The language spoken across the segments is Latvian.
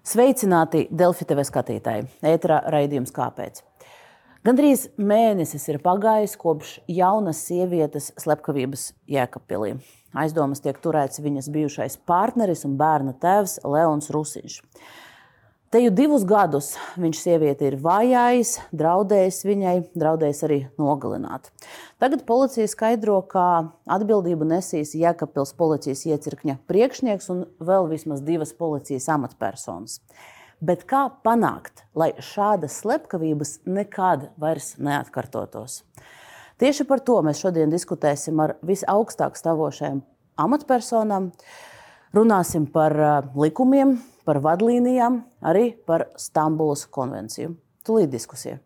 Sveicināti Delfi TV skatītāji! Ēterā raidījums kāpēc? Gandrīz mēnesis ir pagājis kopš jaunas sievietes slepkavības Jēkabpilī. Aizdomas tiek turēts viņas bijušais partneris un bērna tēvs Leons Rusiņš. Te jau divus gadus viņš sievieti ir vajājis, draudējis viņai, draudējis arī nogalināt. Tagad policija skaidro, ka atbildību nesīs Jēkabpils policijas iecirkņa priekšnieks un vēl vismaz divas policijas amatpersonas. Bet kā panākt, lai šādas slepkavības nekad vairs neatkārtotos? Tieši par to mēs šodien diskutēsim ar visaugstāk stāvošajām amatpersonām. Runāsim par likumiem, par vadlīnijām, arī par Stambulas konvenciju. Tūlīt diskusija.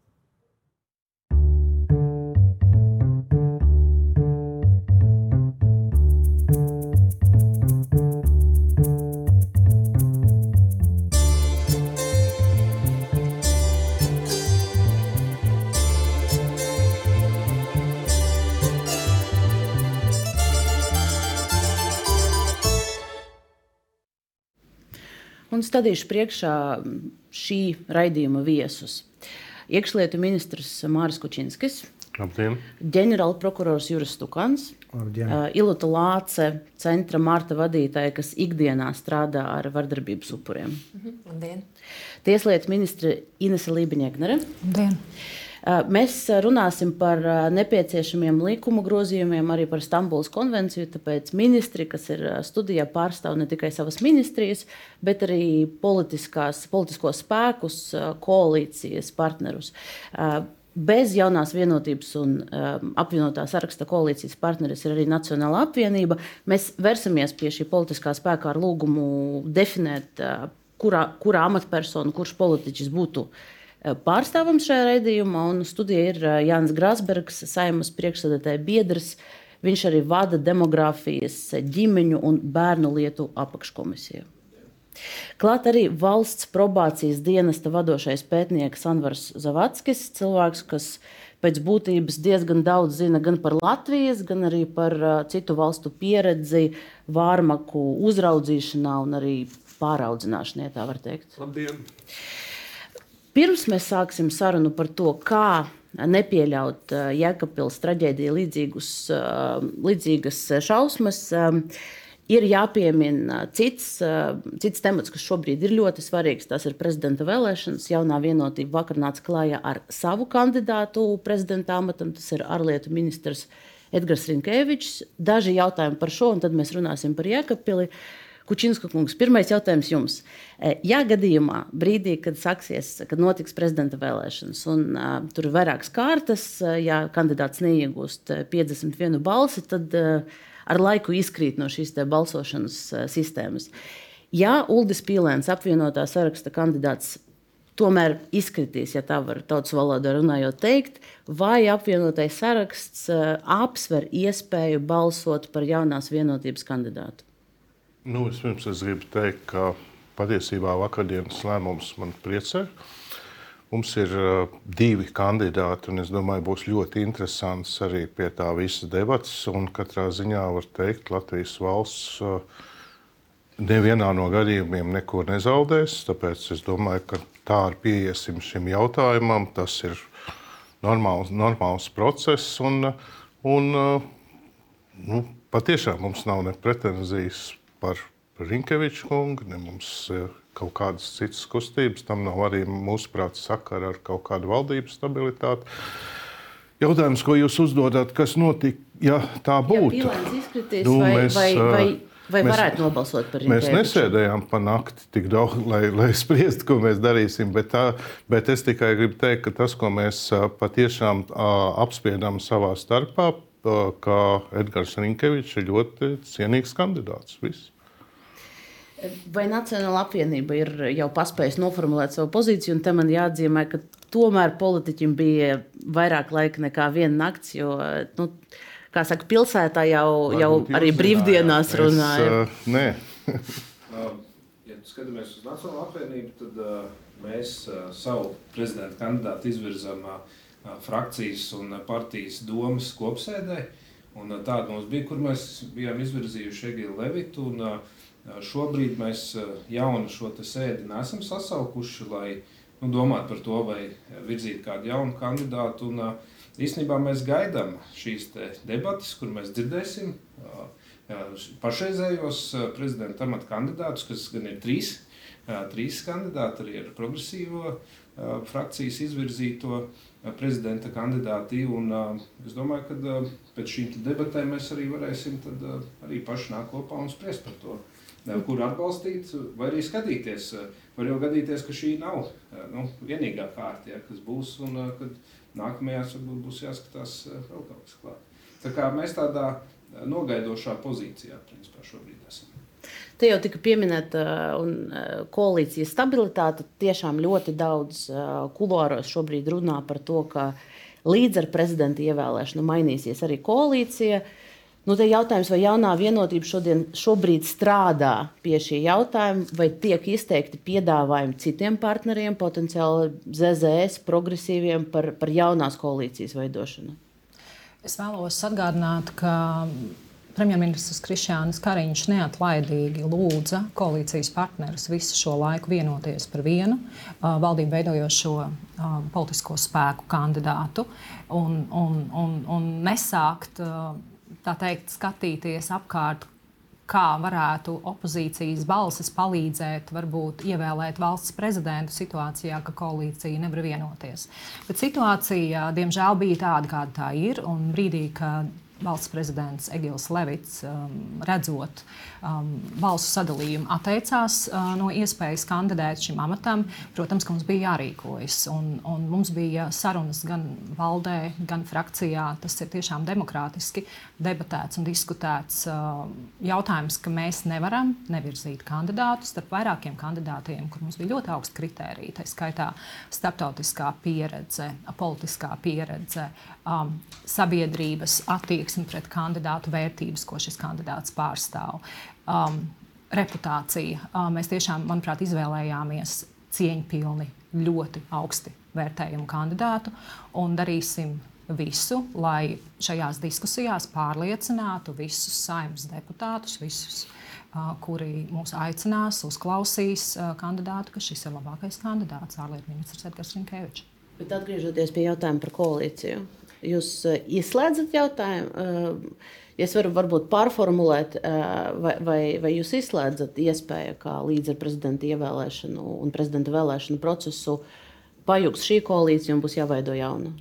Un stādīšu priekšā šī raidījuma viesus. Iekšlietu ministrs Māris Kučinskis, Labdien. ģenerāla prokurors Juris Stukans, Labdien. Ilota Lāce, centra Marta vadītāja, kas ikdienā strādā ar vardarbības upuriem. Labdien! Tieslietu ministre Inese Lībiņēgnere. Labdien! Uh, Mēs uh, runāsim par uh, nepieciešamiem likuma grozījumiem, arī par Stambulas konvenciju. Tāpēc ministri, kas ir studijā, pārstāv ne tikai savas ministrijas, bet arī politiskos spēkus, koalīcijas partnerus. Bez jaunās vienotības un um, apvienotā saraksta koalīcijas partneris ir arī Nacionāla apvienība. Mēs versimies pie šī politiskā spēka ar lūgumu definēt, uh, kurā, kurā amatpersona, kurš politiķis būtu uh, pārstāvams šajā raidījumā. Un studijā ir uh, Jānis Grasbergs, saimas priekšsēdētāja biedrs. Viņš arī vada demogrāfijas, ģimeņu un bērnu lietu apakškomisiju. Klāt arī valsts probācijas dienesta vadošais pētnieks Anvars Zavatskis, cilvēks, kas pēc būtības diezgan daudz zina gan par Latvijas, gan arī par citu valstu pieredzi, vārmaku uzraudzīšanā un arī pāraudzināšanā, tā var teikt. Labdien! Pirms mēs sāksim sarunu par to, kā nepieļaut uh, Jēkabpils traģēdiju līdzīgus, uh, līdzīgas šausmas, um, ir jāpiemina cits, uh, cits temats, kas šobrīd ir ļoti svarīgs. Tas ir prezidenta vēlēšanas. Jaunā vienotība vakar nāca klājā ar savu kandidātu prezidenta amatam. Tas ir ārlietu ministrs Edgars Rinkevičs. Daži jautājumi par šo, un tad mēs runāsim par Jēkabpili. Kučinska kungs, pirmais jautājums jums. Ja gadījumā, brīdī, kad sāksies, kad notiks prezidenta vēlēšanas, un uh, tur ir vairākas kārtas, uh, ja kandidāts neiegūst 51 balsi, tad uh, ar laiku izkrīt no šīs balsošanas uh, sistēmas. Ja Uldis Pīlēns, apvienotā saraksta kandidāts, tomēr izkritīs, ja tā var tautas valodā runājot, teikt, vai apvienotais saraksts uh, apsver iespēju balsot par jaunās vienotības kandidātu? Nu, vispirms es gribu teikt, ka patiesībā vakardienas lēmums man priecē. Mums ir uh, divi kandidāti, un es domāju, būs ļoti interesants arī pie tā visa debats. Katrā ziņā var teikt, Latvijas valsts uh, nevienā no gadījumiem neko nezaudēs. Tāpēc es domāju, ka tā arī pieiesim šim jautājumam. Tas ir normāls, normāls process. Un, un, uh, nu, patiešām mums nav ne pretenzijas par Rinkeviču kungu, ne mums ir kaut kādas citas kustības. Tam nav arī mūsuprāt sakara ar kaut kādu valdības stabilitāti. Jautājums, ko jūs uzdodat, kas notika, ja tā būtu? Ja izkritīs, nu, vai, mēs, vai, vai, vai mēs, varētu nobalsot par Rinkeviču? Mēs nesēdējām pa nakti tik daudz, lai, lai spriestu, ko mēs darīsim. Bet, tā, bet es tikai gribu teikt, ka tas, ko mēs patiešām apspriedām savā starpā, ka Edgars Rinkevičs ir ļoti cienīgs kandidāts. Viss. Vai Nacionāla apvienība ir jau paspējusi noformulēt savu pozīciju, un te man jāatzīmē, ka tomēr politiķim bija vairāk laika nekā viena nakts, jo, nu, kā saka, pilsētā jau, jau arī brīvdienās runāja. Es, uh, nē. ja skatāmies uz Nacionālo apvienību, tad uh, mēs uh, savu prezidenta kandidātu izvirzām uh, frakcijas un partijas domas kopsēdē. Un, uh, tāda mums bija, kur mēs bijām izvirzījuši Egilu Levitu. Un, uh, Šobrīd mēs jaunu šo sēdi nesam sasaukuši, lai nu, domātu par to, vai virzīt kādu jaunu kandidātu. Un, īstenībā mēs gaidām šīs debatas, kur mēs dzirdēsim pašreizējos prezidenta amata kandidātus, kas gan ir trīs, trīs kandidāti, arī ar progresīvo frakcijas izvirzīto prezidenta kandidāti. Un, es domāju, ka pēc šīm debatēm mēs arī varēsim arī paši nākt kopā un spriest par to. Kur atbalstīt, vai arī skatīties. Var jau gadīties, ka šī nav nu, vienīgā kārta, ja, kas būs, un kad nākamajās varbūt būs jāskatās vēl kaut kas klāt. Tā kā mēs tādā nogaidošā pozīcijā principā šobrīd esam. Te jau tika pieminēta uh, koalīcijas stabilitāte. Tiešām ļoti daudz uh, kuluāros šobrīd runā par to, ka līdz ar prezidenta ievēlēšanu mainīsies arī koalīcija. Nu, te jautājums, vai jaunā vienotība šodien, šobrīd strādā pie šī jautājuma, vai tiek izteikti piedāvājumi citiem partneriem, potenciāli ZZS, progresīviem par, par jaunās koalīcijas veidošanu? Es vēlos atgādināt, ka premjerministrs Krišjānis Kariņš neatlaidīgi lūdza koalīcijas partnerus visu šo laiku vienoties par vienu uh, valdību veidojošo uh, politisko spēku kandidātu un, un, un, un nesākt uh, tā teikt, skatīties apkārt, kā varētu opozīcijas balsis palīdzēt, varbūt ievēlēt valsts prezidentu situācijā, ka koalīcija nevar vienoties. Bet situācija, diemžēl, bija tāda, kāda tā ir. Un brīdī, kad valsts prezidents Egils Levits, um, redzot um, balsu sadalījumu, atteicās uh, no iespējas kandidēt šim amatam, protams, ka mums bija jārīkojas. Un, un mums bija sarunas gan valdē, gan frakcijā. Tas ir tiešām demokrātiski debatēts un diskutēts uh, jautājums, ka mēs nevaram nevirzīt kandidātus starp vairākiem kandidātiem, kur mums bija ļoti augsta kritērija. Tā skaitā starptautiskā pieredze, politiskā pieredze, um, sabiedrības attieksme pret kandidātu vērtības, ko šis kandidāts pārstāv. Um, reputācija. Um, mēs tiešām, manuprāt, izvēlējāmies cieņpilni, ļoti augsti vērtējumu kandidātu un darīsim visu, lai šajās diskusijās pārliecinātu visus saimnes deputātus, visus, uh, kuri mūs aicinās, uzklausīs uh, kandidātu, ka šis ir labākais kandidāts, ārlietu ministrs Edgars Rinkevičs. Bet atgriežoties pie jautājuma par koalīciju, jūs uh, ieslēdzat jautājumu. Ja es varu varbūt pārformulēt, vai, vai, vai jūs izslēdzat iespēju, ka līdz ar prezidenta ievēlēšanu un prezidenta vēlēšanu procesu pajūgs šī koalīcija un būs jāveido jauna?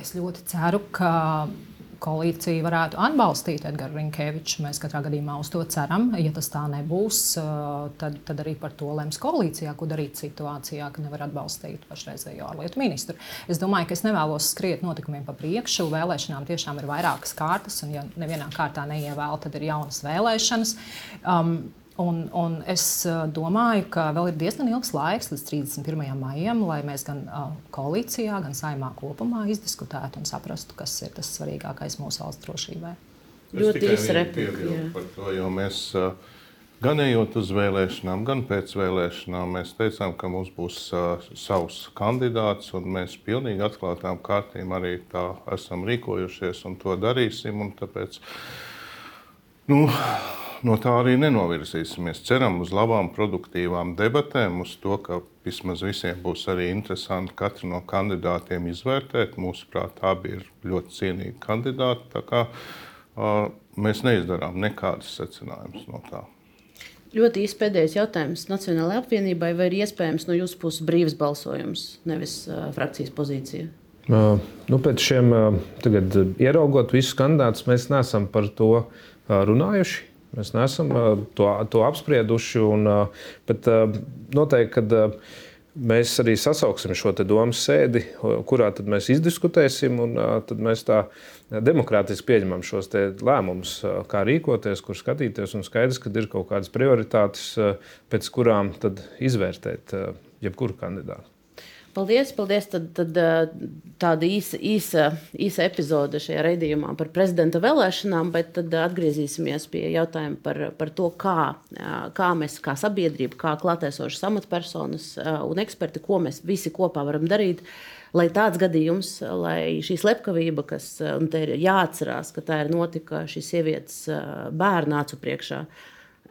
Es ļoti ceru, ka koalīcija varētu atbalstīt Edgars Rinkevičs. Mēs katrā gadījumā uz to ceram. Ja tas tā nebūs, tad, tad arī par to lems koalīcijā, ko darīt situācijā, ka nevar atbalstīt pašreizējo ārlietu ministru. Es domāju, ka es nevēlos skriet notikumiem pa priekšu. Vēlēšanām tiešām ir vairākas kārtas, un ja nevienā kārtā neievēl, tad ir jaunas vēlēšanas. Um, Un, un es uh, domāju, ka vēl ir diezgan ilgs laiks līdz 31. maijam, lai mēs gan uh, koalīcijā, gan saimā kopumā izdiskutētu un saprastu, kas ir tas svarīgākais mūsu valsts drošībai. Ļoti īsa replika. Mēs uh, gan ejot uz vēlēšanām, gan pēc vēlēšanām, mēs teicām, ka mums būs savs kandidāts, un mēs pilnīgi atklātām kārtīm arī tā esam rīkojušies un to darīsim. Un tāpēc, nu, no tā arī nenovirzīsimies. Ceram uz labām, produktīvām debatēm, uz to, ka vismaz visiem būs arī interesanti katru no kandidātiem izvērtēt. Mūsuprāt, abi ir ļoti cienīgi kandidāti. Tā kā, uh, mēs neizdarām nekādus secinājumus no tā. Ļoti īsts pēdējais jautājums Nacionālajai apvienībai. Vai ir iespējams no jūsu puses brīvs balsojums, nevis uh, frakcijas pozīcija? Uh, nu, pēc šiem uh, tagad, ieraugot visus kandidātus, mēs neesam par to runājuši. Mēs neesam to, to apsprieduši. Un, bet noteikti, kad mēs arī sasauksim šo domu sēdi, kurā mēs izdiskutēsim, un tad mēs tā demokrātiski pieņemam šos lēmumus, kā rīkoties, kur skatīties. Un skaidrs, ka ir kaut kādas prioritātes, pēc kurām izvērtēt jebkuru kandidātu. Paldies, paldies. Tad, tad tāda īsa, īsa, īsa epizode šajā raidījumā par prezidenta vēlēšanām, bet tad atgriezīsimies pie jautājuma par, par to, kā, kā mēs, kā sabiedrība, kā klātesošas amatpersonas un eksperti, ko mēs visi kopā varam darīt. Lai tāds gadījums, lai šī slepkavība, kas ir jāatcerās, ka tā ir notika šīs sievietes bērnu acu priekšā,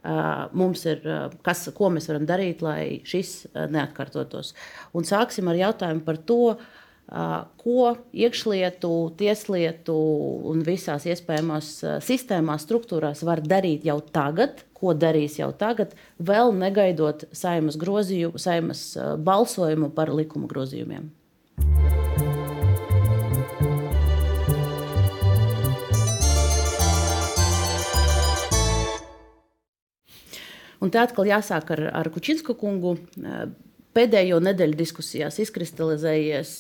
mums ir, kas, ko mēs varam darīt, lai šis neatkārtotos. Un sāksim ar jautājumu par to, ko iekšlietu, tieslietu un visās iespējamās sistēmās, struktūrās var darīt jau tagad, ko darīs jau tagad, vēl negaidot saimas grozījumu, saimas balsojumu par likuma grozījumiem. Un tā atkal jāsāk ar, ar Kučinsku kungu. Pēdējo nedēļu diskusijās izkristalizējies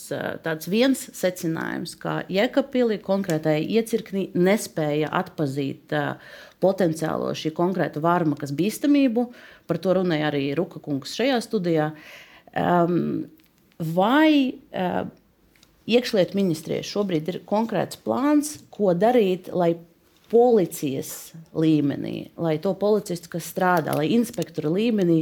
tāds viens secinājums, ka Jēkabpilī konkrētai iecirknī nespēja atpazīt potenciālo šī konkrēta vārmakas bīstamību. Par to runāja arī Ruka kungs šajā studijā. Vai iekšlietu ministrijai šobrīd ir konkrēts plāns, ko darīt, lai policijas līmenī, lai to policistu, kas strādā, lai inspektora līmenī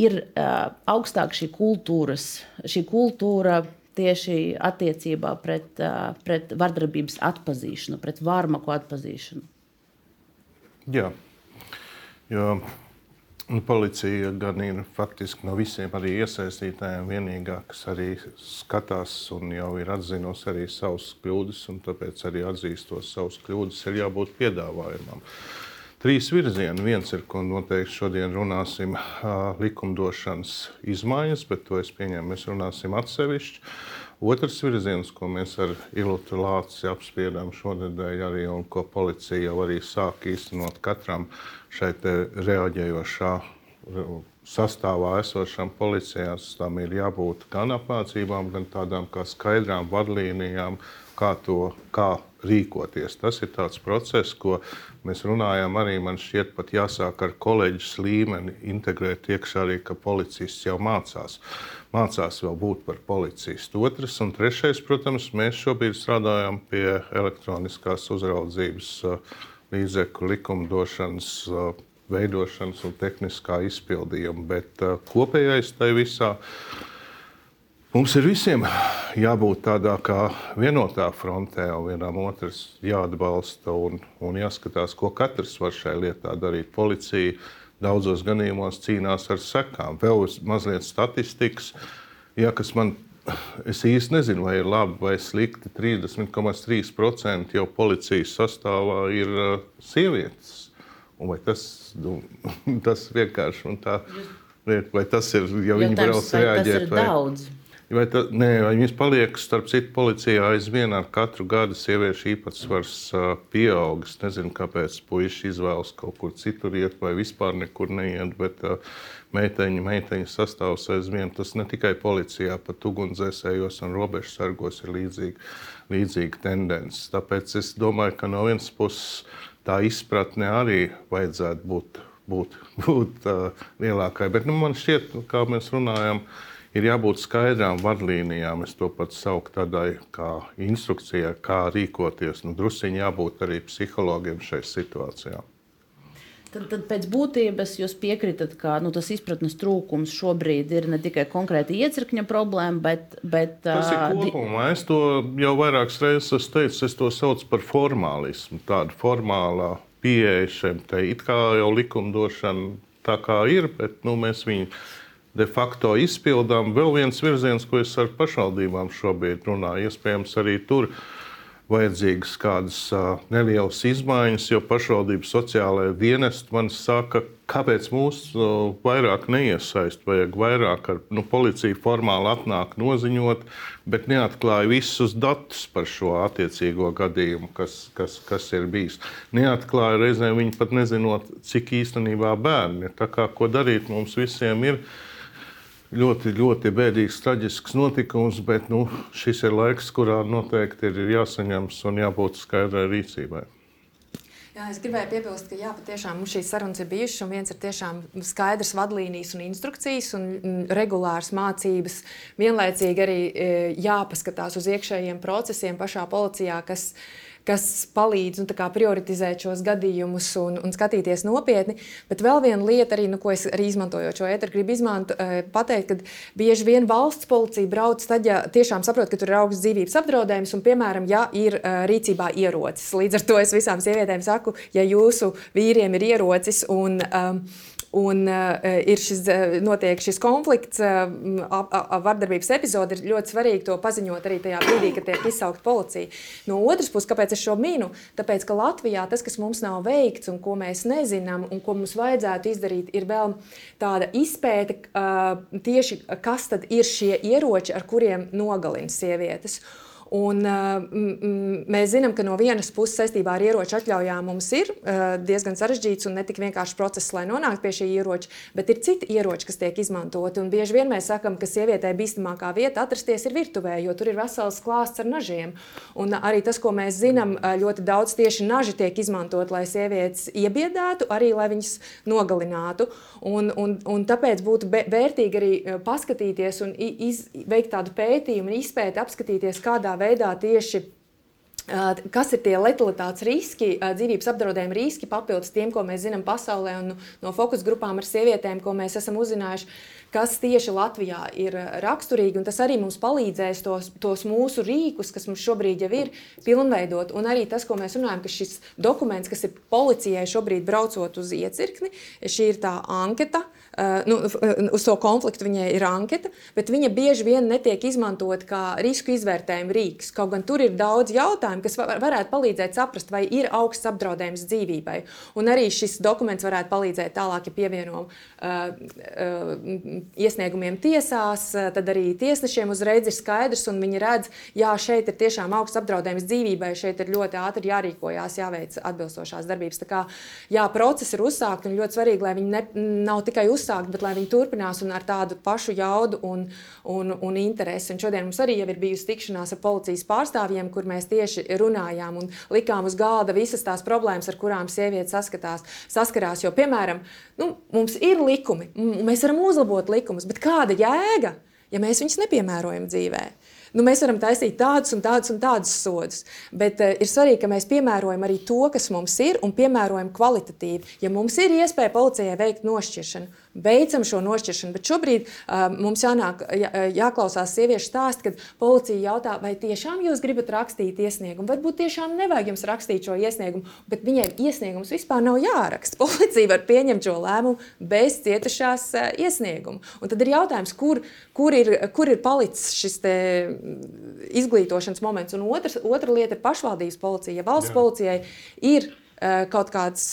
ir uh, augstāk šī kultūras, šī kultūra tieši attiecībā pret, uh, pret vardarbības atpazīšanu, pret vārmaku atpazīšanu. Jā, Un policija gan ir faktiski no visiem arī iesaistītājiem vienīgā, kas arī skatās un jau ir atzinusi arī savas kļūdas, un tāpēc arī atzīstot savas kļūdas, ir jābūt piedāvājumam. Trīs virzieni. Viens ir, ko noteikti šodien runāsim, likumdošanas izmaiņas, bet to es pieņemu, mēs runāsim atsevišķi. Otrs virziens, ko mēs ar Ilūtu Lāci apspriedām šonadēļ, arī un ko policija jau arī sāk īstenot katram šai reaģējošā sastāvā esošām policijām, tam ir jābūt gan apmācībām, gan tādām kā skaidrām vadlīnijām, kā to kā rīkoties. Tas ir tāds process, ko mēs runājam. Arī man šķiet, pat jāsāk ar kolēģis līmeni integrēt iekšā arī, ka policists jau mācās. Mācās vēl būt par policistu. Otrs un trešais, protams, mēs šobrīd strādājam pie elektroniskās uzraudzības līdzekļu likumdošanas veidošanas un tehniskā izpildījuma. Bet kopējais tai visā mums ir visiem jābūt tādā kā vienotā frontē, un vienam otrs jāatbalsta un, un jāskatās, ko katrs var šai lietā darīt. Policija daudzos gadījumos cīnās ar sekām. Vēl mazliet statistikas, ja, kas man Es īsti nezinu, vai ir labi vai slikti. 30,3% jau policijas sastāvā ir uh, sievietes. Un vai tas, nu, tas vienkārši tā ir? Vai tas ir, ja viņi brauc reaģēt? Vai... Daudz. Vai, ta, nē, vai viņas paliek, starp citu, policijā aizvien ar katru gadu sieviešu īpatsvars pieaug. Es nezinu, kāpēc puiši izvēlas kaut kur citur iet vai vispār nekur neiet, bet meiteņu, meiteņu sastāvs aizvien tas ne tikai policijā, pat ugunsdzēsējos un robežsargos ir līdzīga, līdzīga tendence. Tāpēc es domāju, ka no vienas puses tā izpratne arī vajadzētu būt, būt, būt uh, lielākai. Bet nu, man šķiet, kā mēs runājam, uh, ir jābūt skaidrām vadlīnijām. Es to pat saucu tādai kā instrukcijai, kā rīkoties. Nu, Drusciņi jābūt arī psihologiem šai situācijā. Tad, tad pēc būtības jūs piekritat, ka nu, tas izpratnes trūkums šobrīd ir ne tikai konkrēti iecirkņa problēma, bet. bet tas ir kopumā. Es to jau vairākas reizes esmu teicis, es to saucu par formālismu. Tāda formālā pieeja šiem te it kā jau likumdošana tā kā ir, bet nu, mēs viņu de facto izpildām. Vēl viens virziens, ko es ar pašvaldībām šobrīd runāju, iespējams, arī tur vajadzīgas kādas nelielas izmaiņas, jo pašvaldības sociālajā dienestā man saka, kāpēc mūs vairāk neiesaist, vajag vairāk ar nu, policiju formāli atnāk noziņot, bet neatklāja visus datus par šo attiecīgo gadījumu, kas, kas, kas ir bijis. Neatklāja reizēm viņi pat nezinot, cik īstenībā bērni ir. Tā kā ko darīt mums visiem ir ļoti, ļoti bēdīgs, traģisks notikums, bet nu, šis ir laiks, kurā noteikti ir jāsaņemas un jābūt skaidrai rīcībai. Jā, es gribēju piebilst, ka jā, patiešām mums šīs sarunas ir bijušas, un viens ir tiešām skaidrs vadlīnijas un instrukcijas un regulāras mācības. Vienlaicīgi arī e, jāpaskatās uz iekšējiem procesiem pašā policijā, kas kas palīdz nu, prioritizēt šos gadījumus un, un skatīties nopietni. Bet vēl viena lieta, arī, nu, ko es arī izmantojot šo ēteru, gribu izmantot, pateikt, ka bieži vien valsts policija brauc tad, ja tiešām saprot, ka tur ir augsts dzīvības apdraudējums un, piemēram, ja ir rīcībā ierocis. Līdz ar to es visām sievietēm saku, ja jūsu vīriem ir ierocis un um, Un uh, ir šis, notiek šis konflikts, uh, vardarbības epizode. Ir ļoti svarīgi to paziņot arī tajā brīdī, kad tiek izsaukta policija. No otras puses, kāpēc es šo minu? Tāpēc, ka Latvijā tas, kas mums nav veikts un ko mēs nezinām un ko mums vajadzētu izdarīt, ir vēl tāda izpēte uh, tieši, kas tad ir šie ieroči, ar kuriem nogalina sievietes. Un, uh, mēs zinām, ka no vienas puses saistībā ar ieroču atļaujām mums ir uh, diezgan sarežģīts un ne tik vienkāršs process, lai nonāktu pie šī ieroča, bet ir citi ieroči, kas tiek izmantoti. Un bieži vien mēs sakām, ka sievietei bīstamākā vieta atrasties ir virtuvē, jo tur ir vesels klāsts ar nažiem. Un arī tas, ko mēs zinām, ļoti daudz tieši naži tiek izmantot, lai sievietes iebiedētu, arī lai viņas nogalinātu. Un, un, un tāpēc būtu vērtīgi arī paskatīties un iz, veikt tādu pētījumu izpēti, apskatīties, kādā veidā tieši kas ir tie letalitātes riski, dzīvības apdraudējuma riski papildus tiem, ko mēs zinām pasaulē un no fokus grupām ar sievietēm, ko mēs esam uzzinājuši, kas tieši Latvijā ir raksturīgi. Tas arī mums palīdzēs tos, tos mūsu rīkus, kas mums šobrīd jau ir, pilnveidot. Un arī tas, ko mēs runājam, ka šis dokuments, kas ir policijai šobrīd braucot uz iecirkni, šī ir tā anketa. Uh, nu, uz to konfliktu viņai ir anketa, bet viņa bieži vien netiek izmantot kā risku izvērtējuma rīks. Kaut gan tur ir daudz jautājumu, kas var, varētu palīdzēt saprast, vai ir augsts apdraudējums dzīvībai. Un arī šis dokuments varētu palīdzēt tālāk, ja pievienojam uh, uh, iesniegumiem tiesās, tad arī tiesnešiem uzreiz ir skaidrs, un viņi redz, jā, šeit ir tiešām augsts apdraudējums dzīvībai, šeit ir ļoti ātri jārīkojās, jāveic atbilstošās darbības. Tā kā jā, procesi ir uzsākti, un ļoti svarīgi, lai viņi ne, nav tikai uzsākti uzsākt, bet lai viņi turpinās un ar tādu pašu jaudu un, un, un interesi. Un šodien mums arī ir bijusi tikšanās ar policijas pārstāvjiem, kur mēs tieši runājām un likām uz galda visas tās problēmas, ar kurām sievietes saskatās, saskarās. Jo, piemēram, nu, mums ir likumi, mēs varam uzlabot likumus, bet kāda jēga, ja mēs viņus nepiemērojam dzīvēm? Nu, mēs varam taisīt tādus un tādus un tādus sodus, bet uh, ir svarīgi, ka mēs piemērojam arī to, kas mums ir, un piemērojam kvalitatīvi. Ja mums ir iespēja policijai veikt nošķiršanu, beidzam šo nošķiršanu. Bet šobrīd uh, mums jānāk, jā, jāklausās sieviešu stāst, kad policija jautā, vai tiešām jūs gribat rakstīt iesniegumu. Varbūt tiešām nevajag jums rakstīt šo iesniegumu, bet viņai iesniegums vispār nav jāraksta. Policija var pieņemt šo lēmumu bez cietušās uh, iesnieguma. Un tad ir jautājums, kur, kur, ir, kur ir palicis šis izglītošanas moments. Un otrs, otra lieta ir pašvaldības policija. Ja valsts Jā. policijai ir kaut kāds,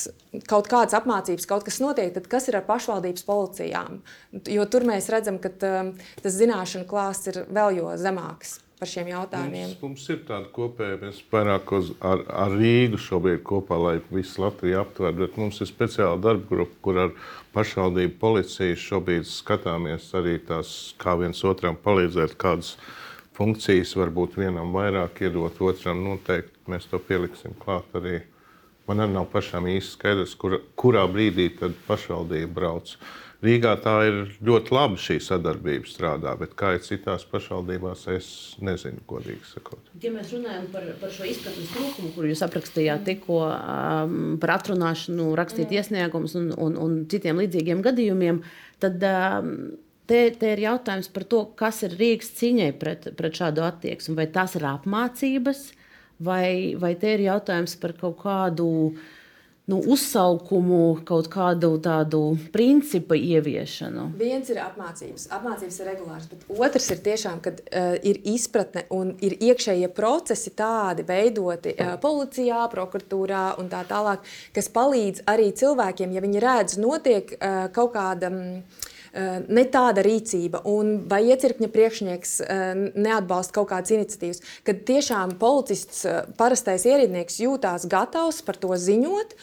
kaut kādas apmācības, kaut kas notiek, tad kas ir ar pašvaldības policijām? Jo tur mēs redzam, ka um, tas zināšanu klāsts ir vēl jo zemāks. Mums, mums ir tāda kopēja, mēs vairāk ar, ar Rīgu šobrīd kopā, lai visu Latviju aptvertu, bet mums ir speciāla darba grupa, kur ar pašvaldību policiju šobrīd skatāmies arī tās, kā viens otram palīdzēt, kādas funkcijas varbūt vienam vairāk iedot, otram noteikti. Mēs to pieliksim klāt arī Man arī nav pašām īsti skaidrs, kur, kurā brīdī pašvaldība brauc. Rīgā tā ir ļoti labi šī sadarbība strādā, bet kā ir citās pašvaldībās, es nezinu, godīgi sakot. Ja mēs runājam par, par šo izpratnes trūkumu, kur jūs aprakstījāt tikko um, par atrunāšanu, rakstīt mm. iesniegumus un, un, un citiem līdzīgiem gadījumiem, tad um, te, te ir jautājums par to, kas ir Rīgas cīņai pret, pret šādu attieksmi. Vai tās ir apmācības? Vai, vai te ir jautājums par kaut kādu nu, uzsaukumu, kaut kādu tādu principu ieviešanu. Viens ir apmācības, apmācības ir regulārs, bet otrs ir tiešām, kad uh, ir izpratne un ir iekšējie procesi tādi veidoti uh, policijā, prokuratūrā un tā tālāk, kas palīdz arī cilvēkiem, ja viņi redz, notiek uh, kaut kāda. Um, Eh, ne tāda rīcība, un vai iecirkņa priekšnieks eh, neatbalsta kaut kādas iniciatīvas, kad tiešām policists, eh, parastais ierīdnieks jūtās gatavs par to ziņot,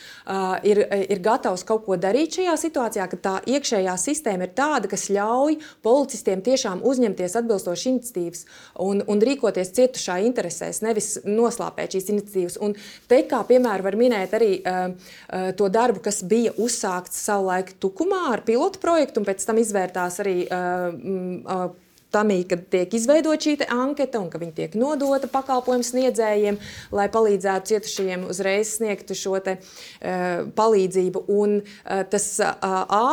ir, ir gatavs kaut ko darīt šajā situācijā, ka tā iekšējā sistēma ir tāda, kas ļauj policistiem tiešām uzņemties atbilstošas iniciatīvas un, un rīkoties cietušā interesēs, nevis noslāpēt šīs iniciatīvas. Un te, kā piemēram, var minēt arī uh, to darbu, kas bija uzsākts savulaik Tukumā ar pilotu projektu, un pēc tam izvērtās arī uh, uh, tam, kad tiek izveidota šī anketa un ka viņi tiek nodota pakalpojumu sniedzējiem, lai palīdzētu cietušajiem uzreiz sniegt šo te, uh, palīdzību. Un, uh, tas uh,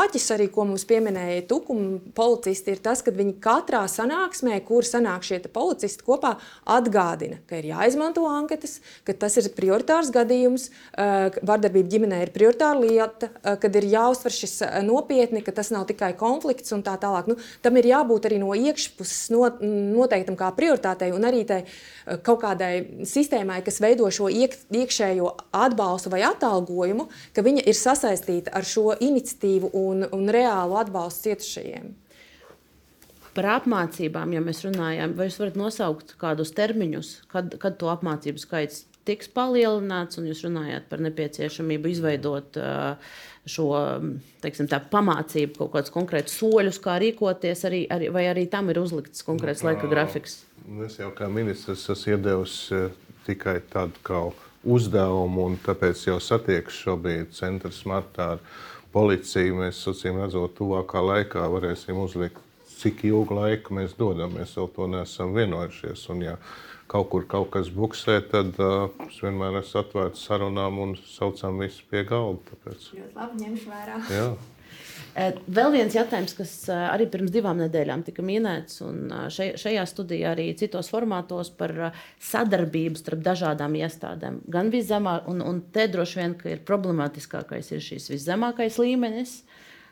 āķis, arī, ko mums pieminēja tukuma policisti, ir tas, ka viņi katrā sanāksmē, kur sanāk šie policisti kopā, atgādina, ka ir jāizmanto anketas, ka tas ir prioritārs gadījums, uh, vardarbība ģimenē ir prioritāra lieta, uh, kad ir jāuztver šis nopietni, ka tas nav tikai konflikts un tā tālāk. Nu, tam ir jābūt arī no iekšā iekšpuses not, noteiktam kā prioritātei un arī tai eh, kaut kādai sistēmai, kas veido šo iek, iekšējo atbalstu vai atalgojumu, ka viņa ir sasaistīta ar šo iniciatīvu un, un reālu atbalstu cietušajiem. Par apmācībām, ja mēs runājam, vai jūs varat nosaukt kādus termiņus, kad, kad to apmācību skaits tiks palielināts, un jūs runājāt par nepieciešamību izveidot uh, šo teiksim, tā, pamācību, kaut kādus konkrētus soļus, kā rīkoties, arī, arī, vai arī tam ir uzlikts konkrēts nu, laika grafiks? Es jau kā ministrs esmu iedevis tikai tādu kā uzdevumu, un tāpēc jau satiekšu šobrīd centrs martā ar policiju. Mēs, acīm redzot, tuvākā laikā varēsim uzlikt, cik ilgu laiku mēs dodam. Mēs vēl to neesam vienojušies. Un, ja kaut kur kaut kas buksē, tad uh, es vienmēr esmu atvērts sarunām un saucam visus pie galda. Tāpēc. Ļoti labi ņemšu vērā. Jā. Vēl viens jautājums, kas arī pirms divām nedēļām tika minēts, un šajā studijā arī citos formātos par sadarbību starp dažādām iestādēm. Gan viszemāk, un, un te droši vien ir problemātiskākais ir šis viszemākais līmenis,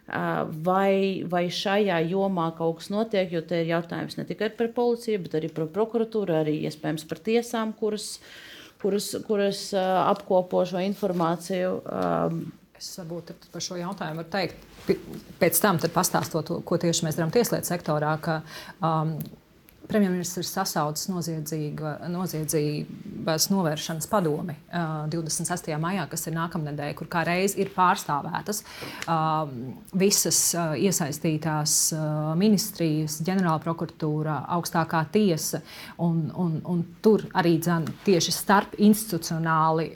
vai, vai šajā jomā kaut kas notiek, jo te ir jautājums ne tikai par policiju, bet arī par prokuratūru, arī iespējams par tiesām, kuras, kuras, kuras apkopo šo informāciju. Es varbūt par šo jautājumu varu teikt, pēc tam pastāstot, ko tieši mēs darām tieslietu sektorā. Ka, um, Premjerministrs ir sasaucis noziedzības novēršanas padomi uh, 26. maijā, kas ir nākamnedēļ, kur kā reiz ir pārstāvētas visas iesaistītās ministrijas, ģenerāla prokuratūra, augstākā tiesa. Un, un, un tur arī dzen, tieši starp institucionāli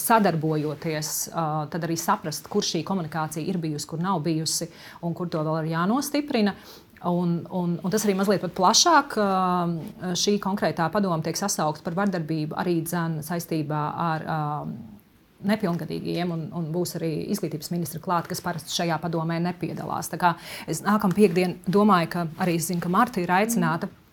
sadarbojoties, tad arī saprast, kur šī komunikācija ir bijusi, kur nav bijusi un kur to vēl ir jānostiprina. Un, un, un tas arī mazliet plašāk. Um, šī konkrētā padoma tiek sasaukta par vardarbību arī dzēn, saistībā ar um, nepilngadīgiem, un, un būs arī izglītības ministra klāta, kas parasti šajā padomē nepiedalās. Es nākamā piekdienā domāju, ka arī zinu, ka Marta ir aicināta. Mm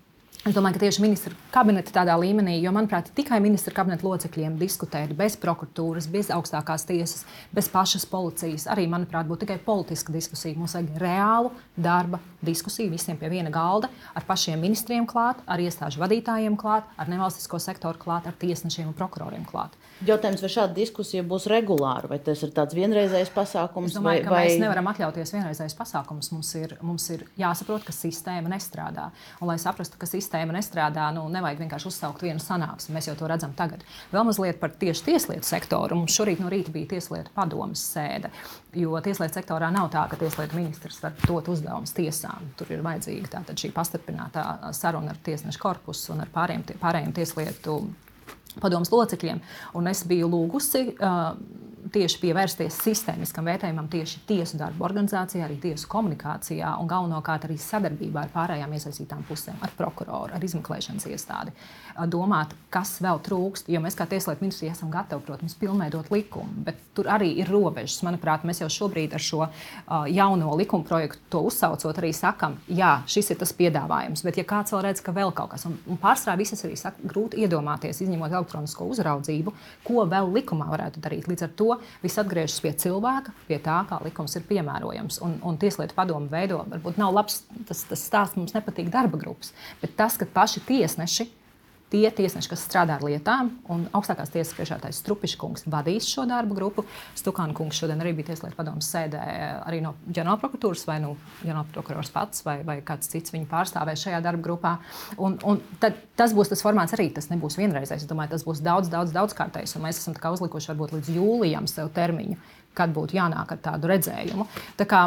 Es domāju, ka tieši ministra kabineta tādā līmenī, jo, manuprāt, tikai ministra kabineta locekļiem diskutēt bez prokuratūras, bez augstākās tiesas, bez pašas policijas, arī, manuprāt, būtu tikai politiska diskusija. Mums vajag reālu darba diskusiju visiem pie viena galda, ar pašiem ministriem klāt, ar iestāžu vadītājiem klāt, ar nevalstisko sektoru klāt, ar tiesnešiem un prokuroriem klāt. Jautājums, vai šāda diskusija būs regulāra, vai tas ir tāds vienreizējs pasākums? Es domāju, vai, vai... Mēs nevaram atļauties vienreizējs pasākums. Mums ir, mums ir jāsaprot, ka sistēma nestrādā. Un, lai saprastu, ka sistēma nestrādā, nu, nevajag vienkārši uzsaukt vienu sanāksmi. Mēs jau to redzam tagad. Vēl mazliet par tieši tieslietu sektoru. Mums šorīt no rīta bija tieslietu padomas sēde. Jo tieslietu sektorā nav tā, ka tieslietu ministrs var dot uzdevumus tiesām. Tur ir vajadzīga šī pastiprinātā saruna ar tiesnešu korpusu un ar pārējiem, pārējiem tieslietu padomus locekļiem. Un es biju lūgusi uh, tieši pievērsties sistēmiskam vērtējumam tieši tiesu darbu organizācijā, arī tiesu komunikācijā un galvenokārt arī sadarbībā ar pārējām iesaistītām pusēm, ar prokuroru, ar izmeklēšanas iestādi. Domāt, kas vēl trūkst, jo mēs kā Tieslietu ministrija esam gatavi, protams, pilnveidot likumu, bet tur arī ir robežas. Manuprāt, mēs jau šobrīd ar šo jauno likuma projektu to uzsaucot, arī sakam, jā, šis ir tas piedāvājums. Bet, ja kāds vēl redz, ka vēl kaut kas, un, un pārsvarā visas arī saka, grūti iedomāties, izņemot elektronisko uzraudzību, ko vēl likumā varētu darīt. Līdz ar to viss atgriežas pie cilvēka, pie tā, kā likums ir piemērojams. Un, un tieslietu padomu veido, varbūt nav labs tas, tas stāsts, mums nepatīk darba grupas, bet tas, ka paši tiesneši tie tiesneši, kas strādā ar lietām, un augstākās tiesas priekšētājs Strupišs kungs vadīs šo darbu grupu. Stukāna kungs šodien arī bija Tieslietu padomus sēdē arī no ģenerālprokuratūras, vai nu ģenerālprokurors pats, vai, vai kāds cits viņu pārstāvēs šajā darba grupā. Un, un tad, tas būs tas formāts arī, tas nebūs vienreizējs. Es domāju, tas būs daudz, daudz, daudz kārtējs, un mēs esam uzlikuši varbūt līdz jūlijam sev termiņu, kad būtu jānāk ar tādu redzējumu. Tā kā,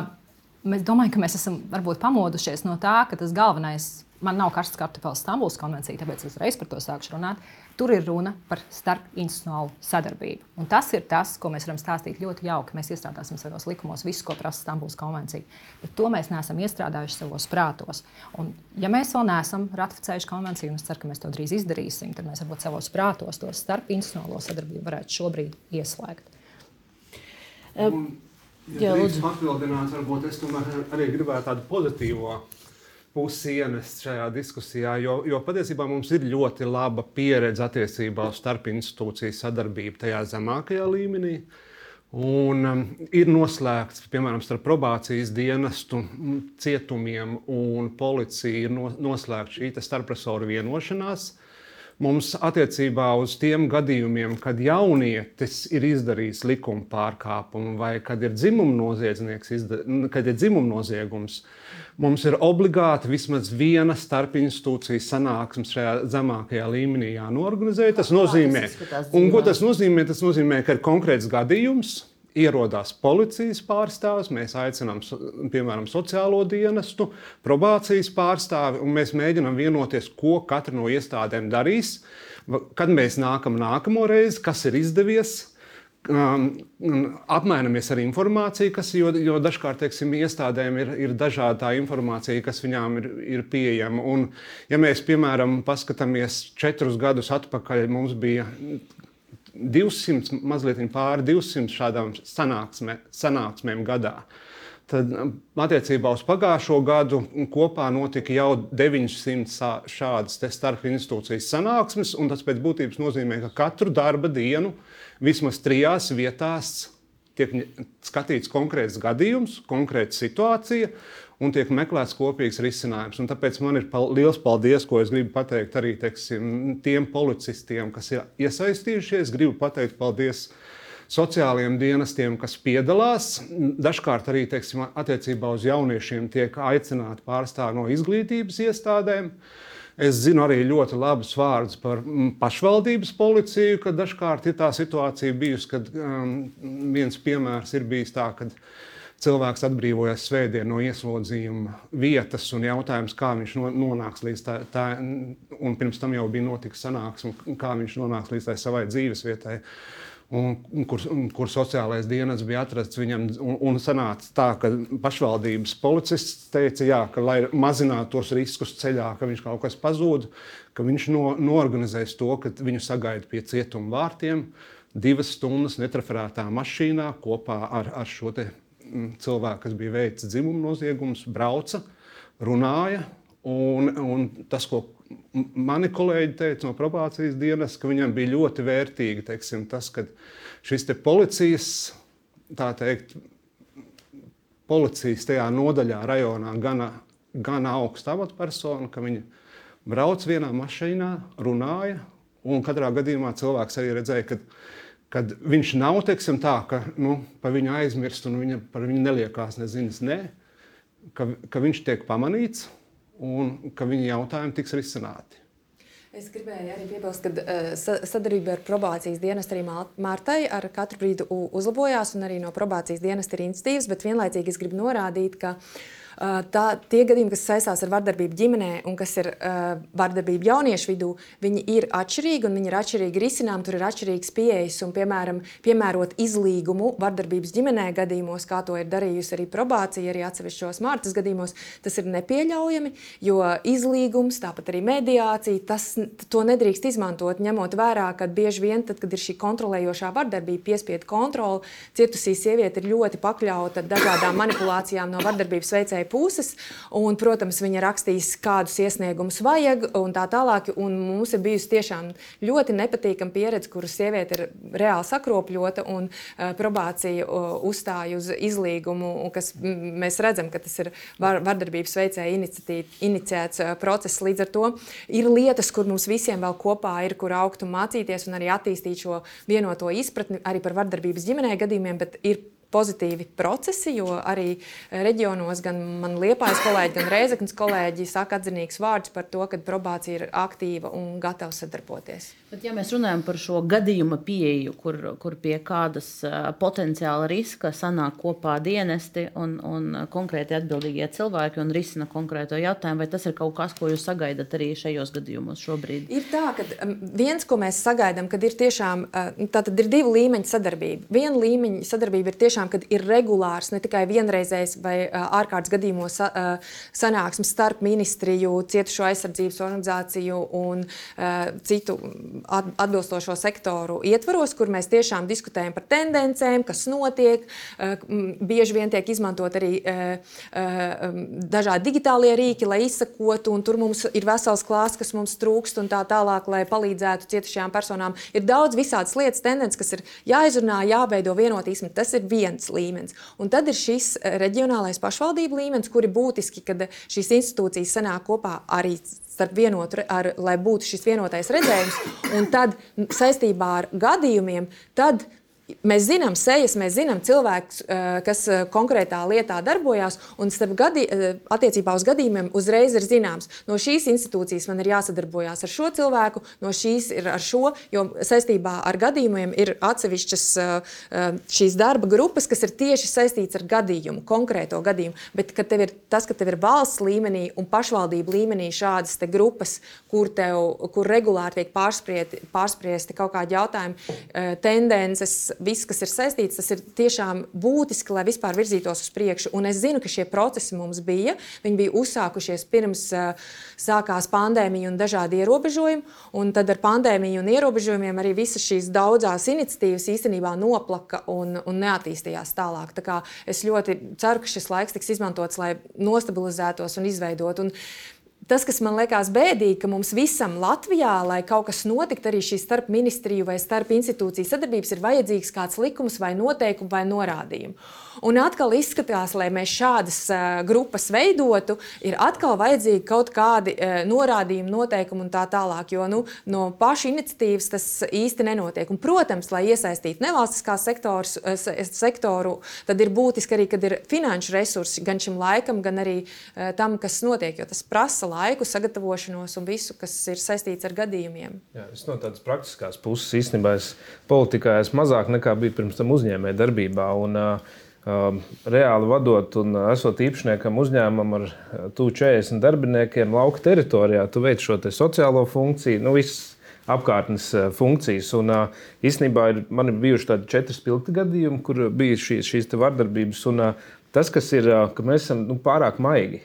Mēs domājam, ka mēs esam varbūt pamodušies no tā, ka tas galvenais man nav karsts kartufels Stambulas konvencija, tāpēc es uzreiz par to sākšu runāt. Tur ir runa par starpinstitucionālu sadarbību. Un tas ir tas, ko mēs varam stāstīt ļoti jauki. Mēs iestrādāsim savos likumos visu, ko prasa Stambulas konvencija. Bet to mēs neesam iestrādājuši savos prātos. Un, ja mēs vēl neesam ratificējuši konvenciju, un es ceru, ka mēs to drīz izdarīsim, tad mēs varbūt savos prātos to starpinstitucionālo sadarbību varētu šobrīd ieslēgt. Un, ja Jā, lūdzu. Papildināt, varbūt es tomēr arī gribētu tādu pozitīvu pusi ienest šajā diskusijā, jo, jo patiesībā mums ir ļoti laba pieredze attiecībā uz starpinstitūciju sadarbību tajā zemākajā līmenī. Un, um, ir noslēgts, piemēram, starp probācijas dienestu, cietumiem un policiju, ir no, noslēgta šī starpresoru vienošanās. Mums attiecībā uz tiem gadījumiem, kad jaunietis ir izdarījis likuma pārkāpumu vai kad ir dzimuma noziedznieks, kad ir dzimuma noziegums, uh, mums ir obligāti vismaz viena starpinstitūcijas sanāksme šajā zemākajā līmenī jānorganizē. Tas nozīmē, un, ko tas nozīmē? Tas nozīmē, ka ir konkrēts gadījums. Ierodās policijas pārstāvis, mēs aicinām, piemēram, sociālo dienestu, probācijas pārstāvi, un mēs mēģinām vienoties, ko katra no iestādēm darīs. Kad mēs nākam nākamo reizi, kas ir izdevies, um, apmainamies ar informāciju, kas, jo, jo dažkārt teiksim, iestādēm ir, ir dažāda tā informācija, kas viņām ir, ir pieejama. Un, ja mēs, piemēram, paskatāmies četrus gadus atpakaļ, mums bija 200, mazliet pāri 200 šādām sanāksmē, sanāksmēm gadā. Tad attiecībā uz pagājušo gadu kopā notika jau 900 šādas starpinstitūcijas sanāksmes, un tas pēc būtības nozīmē, ka katru darba dienu uh, vismaz trijās vietās tiek skatīts konkrēts gadījums, konkrēta situācija. Un tiek meklēts kopīgs risinājums. Un tāpēc man ir pal liels paldies, ko es gribu pateikt arī teiksim, tiem policistiem, kas ir iesaistījušies. Gribu pateikt paldies sociālajiem dienestiem, kas piedalās. Dažkārt arī teiksim, attiecībā uz jauniešiem tiek aicināti pārstāvji no izglītības iestādēm. Uh, Es zinu arī ļoti labus vārdus par mm, pašvaldības policiju, kad dažkārt ir tā situācija bijusi, kad um, viens piemērs ir bijis tā, ka cilvēks atbrīvojas svētdien no ieslodzījuma vietas un jautājums, kā viņš nonāks līdz tā, tā un pirms tam jau bija notiks sanāksme, kā viņš nonāks līdz tai savai dzīves vietai un, kur, kur sociālais dienas bija atrasts viņam. Un, un sanāca tā, ka pašvaldības policists teica, jā, ka, lai mazinātu tos riskus ceļā, ka viņš kaut kas pazūd, ka viņš no, norganizēs to, ka viņu sagaida pie cietuma vārtiem divas stundas netraferētā mašīnā kopā ar, ar šo mm, cilvēku, kas bija veicis dzimuma noziegumus, brauca, runāja. Un, un tas, ko mani kolēģi teica no probācijas dienas, ka viņam bija ļoti vērtīgi teiksim, tas, ka šis te policijas, tā teikt, policijas tajā nodaļā, rajonā, gana, gana augsta amatpersona, ka viņi brauc vienā mašīnā, runāja, un katrā gadījumā cilvēks arī redzēja, ka kad viņš nav teiksim, tā, ka nu, par viņu aizmirst un viņa, par viņu neliekās nezinas, ne, ka, ka viņš tiek pamanīts un ka viņa jautājumi tiks risināti. Es gribēju arī piebilst, ka uh, sadarbība ar probācijas dienestu arī Mārtai ar katru brīdi uzlabojās, un arī no probācijas dienesta ir institīvas, bet vienlaicīgi es gribu norādīt, ka uh, tā, tie gadījumi, kas saistās ar vardarbību ģimenē un kas ir uh, vardarbība jauniešu vidū, viņi ir atšķirīgi un viņi ir atšķirīgi risinājumi. Tur ir atšķirīgs pieejas un, piemēram, piemērot izlīgumu vardarbības ģimenē gadījumos, kā to ir darījusi arī probācija, arī atsevišķos mārtas gadījumos, tas ir nepieļaujami, jo izlīgums, tāpat arī mediācija, tas, to nedrīkst izmantot, ņemot vērā, ka bieži vien, tad, kad ir šī kontrolējošā vardarbība, piespiedu kontrole, cietusī sieviete ir ļoti pakļauta dažādām manipulācijām no vardarbības veicēja puses. Un, protams, viņa rakstīs, kādus iesniegumus vajag un tā tālāk. Un mums ir bijusi tiešām ļoti nepatīkama pieredze, kuras sieviete ir reāli sakropļota un uh, probācija uzstāja uz izlīgumu, kas mēs redzam, ka tas ir var, vardarbības veicēja iniciēts uh, process. Līdz ar to ir lietas, kur mums visiem vēl kopā ir, kur augt un mācīties un arī attīstīt šo vienoto izpratni arī par vardarbības ģimenē gadījumiem, bet ir pozitīvi procesi, jo arī reģionos gan man liepājas kolēģi, gan reizeknas kolēģi saka atzinīgs vārds par to, ka probācija ir aktīva un gatava sadarboties. Bet, ja mēs runājam par šo gadījuma pieeju, kur, kur pie kādas potenciāla riska sanāk kopā dienesti un, un konkrēti atbildīgie cilvēki un risina konkrēto jautājumu, vai tas ir kaut kas, ko jūs sagaidat arī šajos gadījumos šobrīd? Ir tā, ka viens, ko mēs sagaidām, kad ir tiešām tātad ir divu līmeņu sadarbība. Viena līmeņa sadarbība ir tiešām, kad ir regulārs, ne tikai vienreizējs vai ārkārtas gadījumos sanāksmes starp ministriju, cietušo aizsardzības organizāciju un citu atbilstošo sektoru ietvaros, kur mēs tiešām diskutējam par tendencēm, kas notiek. Bieži vien tiek izmantot arī dažādi digitālie rīki, lai izsakotu, un tur mums ir vesels klāsts, kas mums trūkst, un tā tālāk, lai palīdzētu cietušajām personām. Ir daudz visādas lietas, tendences, kas ir jāizrunā, jāveido vienotīsmi. Tas ir viens līmenis. Un tad ir šis reģionālais pašvaldību līmenis, kur ir būtiski, kad šīs institūcijas sanāk kopā arī starp vienotu, ar, lai būtu šis vienotais redzējums. Un tad saistībā ar gadījumiem, tad Mēs zinām sejas, mēs zinām cilvēkus, eh, kas eh, konkrētā lietā darbojās, un gadi, eh, attiecībā uz gadījumiem uzreiz ir zināms, no šīs institūcijas man ir jāsadarbojas ar šo cilvēku, no šīs ir ar šo, jo saistībā ar gadījumiem ir atsevišķas šīs darba grupas, kas ir tieši saistītas ar gadījumu, konkrēto gadījumu. Bet tev ir, tas, ka tev ir valsts līmenī un pašvaldību līmenī šādas grupas, kur, tev, kur regulāri tiek pārspriesti kaut kādi jautājumi, tendences, viss, kas ir saistīts, tas ir tiešām būtiski, lai vispār virzītos uz priekšu. Un es zinu, ka šie procesi mums bija. Viņi bija uzsākušies pirms uh, sākās pandēmija un dažādi ierobežojumi. Un tad ar pandēmiju un ierobežojumiem arī visas šīs daudzās iniciatīvas īstenībā noplaka un, un neattīstījās tālāk. Tā es ļoti ceru, ka šis laiks tiks izmantots, lai nostabilizētos un izveidotu. Tas, kas man liekas bēdīgi, ka mums visam Latvijā, lai kaut kas notiktu, arī šī starp ministriju vai starp institūciju sadarbības, ir vajadzīgs kāds likums vai noteikums vai norādījums. Un atkal izskatās, lai mēs šādas uh, grupas veidotu, ir atkal vajadzīgi kaut kādi uh, norādījumi, noteikumi un tā tālāk. Jo nu, no paša iniciatīvas tas īsti nenotiek. Un, protams, lai iesaistītu nevalstiskā sektors, uh, sektoru, tad ir būtiski arī, kad ir finanšu resursi gan šim laikam, gan arī uh, tam, kas notiek. Jo tas prasa laiku, sagatavošanos un visu, kas ir saistīts ar gadījumiem. Jā, es no tādas praktiskās puses īstenībā es politikā esmu mazāk nekā bija pirms tam uzņēmē darbībā. Un, uh, reāli vadot un esot īpašniekam uzņēmumam ar tuvu 40 darbiniekiem lauka teritorijā, tu veic šo sociālo funkciju, nu, visas apkārtnes funkcijas. Un īstenībā ir, man ir bijuši tādi četri spilgti gadījumi, kur bija šī, šīs vardarbības. Un, tas, kas ir, ka mēs esam nu, pārāk maigi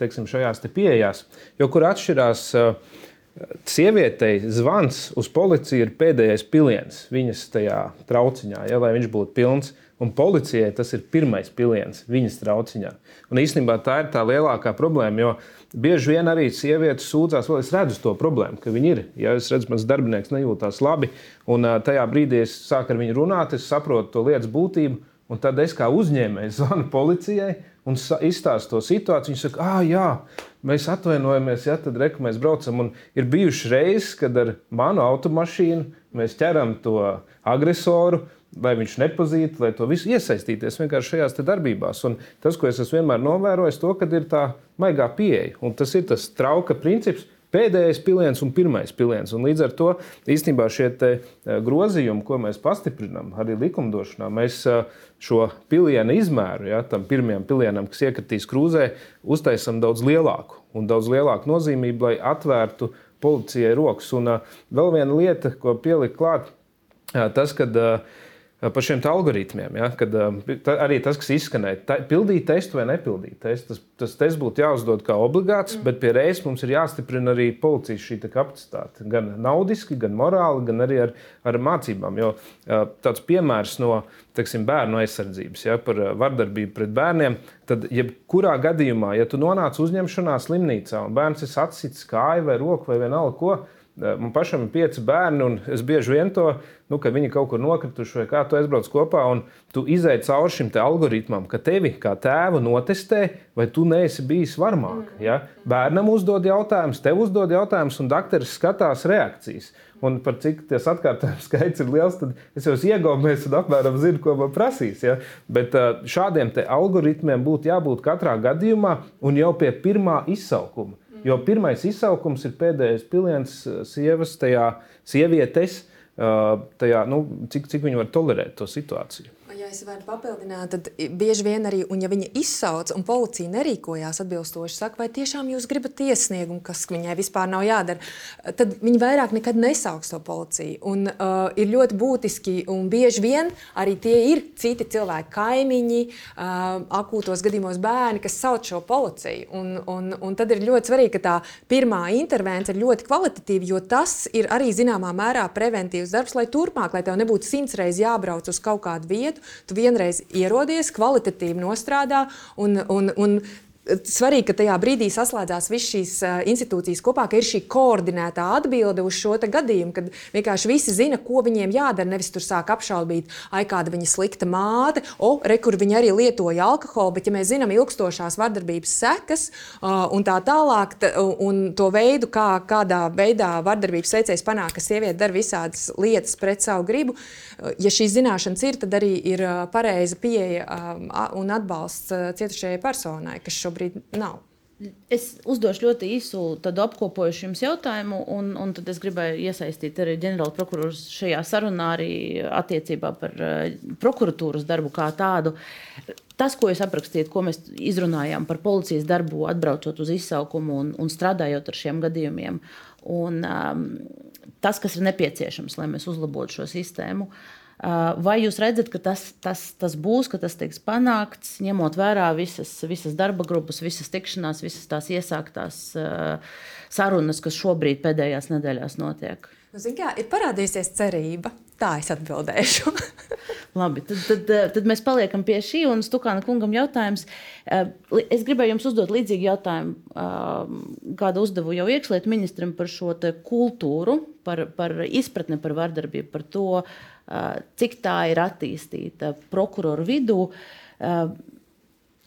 teiksim, šajās te pieejās, jo kur atšķirās. Sievietei zvans uz policiju ir pēdējais piliens viņas tajā trauciņā, ja, lai viņš būtu pilns. Un policijai tas ir pirmais piliens viņas trauciņā. Un īstenībā tā ir tā lielākā problēma, jo bieži vien arī sievietes sūdzās, vēl es redzu to problēmu, ka viņi ir. Ja es redzu, mans darbinieks nejūtās labi, un tajā brīdī es sāku ar viņu runāt, es saprotu to lietas būtību, un tad es kā uzņēmējs zvanu policijai un izstāstu to situāciju. Viņi saka, ah, jā, mēs atvainojamies, ja tad reku mēs braucam. Un ir bijušas reizes, kad ar manu automašīnu mēs ķeram to agresoru lai viņš nepazītu, lai to visu iesaistīties vienkārši šajās darbībās. Un tas, ko es vienmēr novērojis, to, ir tā maigā pieeja. Un tas ir tas trauka princips. Pēdējais piliens un pirmais piliens. Un līdz ar to īstenībā šie eh, grozījumi, ko mēs pastiprinām arī likumdošanā, mēs eh, šo pilienu izmēru, ja, tam pirmajam pilienam, kas iekritīs krūzē, uztaisām daudz lielāku un daudz lielāku nozīmību, lai atvērtu policijai rokas. Un uh, vēl viena lieta, ko pielikt klāt, uh, tas, kad uh, par šiem algoritmiem. Ja, kad, tā, arī tas, kas izskanēja, tā, pildīt testu vai nepildīt testu, tas, tas tests būtu jāuzdod kā obligāts, mm. bet pie reizes mums ir jāstiprina arī policijas šī kapacitāte. Gan naudiski, gan morāli, gan arī ar, ar mācībām. Jo tāds piemērs no teksim, bērnu aizsardzības ja, par vardarbību pret bērniem, tad jebkurā gadījumā, ja tu nonāc uzņemšanā slimnīcā un bērns ir atsits kāju vai roku vai vienalga ko, Man pašam ir pieci bērni, un es bieži vien to, nu, ka viņi kaut kur nokrituši vai kā tu aizbrauc kopā, un tu izai cauri šim algoritmam, ka tevi kā tēvu notestē, vai tu neesi bijis varmāk. Ja? Bērnam uzdod jautājumus, tev uzdod jautājumus, un dakteris skatās reakcijas. Un par cik tas atkārtojums skaits ir liels, tad es jau iegūstu, un apmēram zinu, ko man prasīs. Ja? Bet šādiem algoritmiem būtu jābūt katrā gadījumā un jau pie pirmā izsaukuma. Jo pirmais izsaukums ir pēdējais piliens sievas, tajā sievietes, tajā, nu, cik, cik viņi var tolerēt to situāciju es varu papildināt, tad bieži vien arī, un ja viņa izsauc un policija nerīkojās atbilstoši, saka, vai tiešām jūs gribat iesniegumu, kas viņai vispār nav jādara, tad viņi vairāk nekad nesauks to policiju. Un uh, ir ļoti būtiski, un bieži vien arī tie ir citi cilvēki, kaimiņi, uh, akūtos gadījumos bērni, kas sauc šo policiju. Un, un, un tad ir ļoti svarīgi, ka tā pirmā intervence ir ļoti kvalitatīva, jo tas ir arī zināmā mērā preventīvs darbs, lai turpmāk, lai tev nebūtu simts reizes jābrauc uz kaut kādu vietu, tu vienreiz ierodies, kvalitatīvi nostrādā un, un, un svarīgi, ka tajā brīdī saslēdzās visas šīs institūcijas kopā, ka ir šī koordinētā atbilde uz šo gadījumu, kad vienkārši visi zina, ko viņiem jādara. Nevis tur sāk apšaubīt, ai, kāda viņa slikta māte, o, re, kur viņa arī lietoja alkoholu, bet ja mēs zinām ilgstošās vardarbības sekas un tā tālāk, un to veidu, kā, kādā veidā vardarbības veicējs panāk, ka sieviete dara visādas lietas pret savu gribu, ja šīs zināšanas ir, tad arī ir pareiza pieeja un atbalsts cietušajai personai, kas šo šobrīd nav. Es uzdošu ļoti īsu apkopojušu jums jautājumu, un, un tad es gribēju iesaistīt arī ģenerāla prokuroru šajā sarunā arī attiecībā par uh, prokuratūras darbu kā tādu. Tas, ko jūs aprakstījāt, ko mēs izrunājām par policijas darbu, atbraucot uz izsaukumu un, un strādājot ar šiem gadījumiem, un um, tas, kas ir nepieciešams, lai mēs uzlabotu šo sistēmu. Uh, Vai jūs redzat, ka tas, tas, tas būs, ka tas tiks panākts, ņemot vērā visas, visas darba grupas, visas tikšanās, visas tās iesāktās uh, sarunas, kas šobrīd pēdējās nedēļās notiek? Nu, kā, ir parādījusies cerība. Tā es atbildēšu. Labi, tad, tad, tad mēs paliekam pie šī. Un Stukāna kungam jautājums. Es gribēju jums uzdot līdzīgu jautājumu, kādu uzdevu jau iekšlietu ministram par šo kultūru, par, par izpratni par vardarbību, par to, cik tā ir attīstīta prokuroru vidū.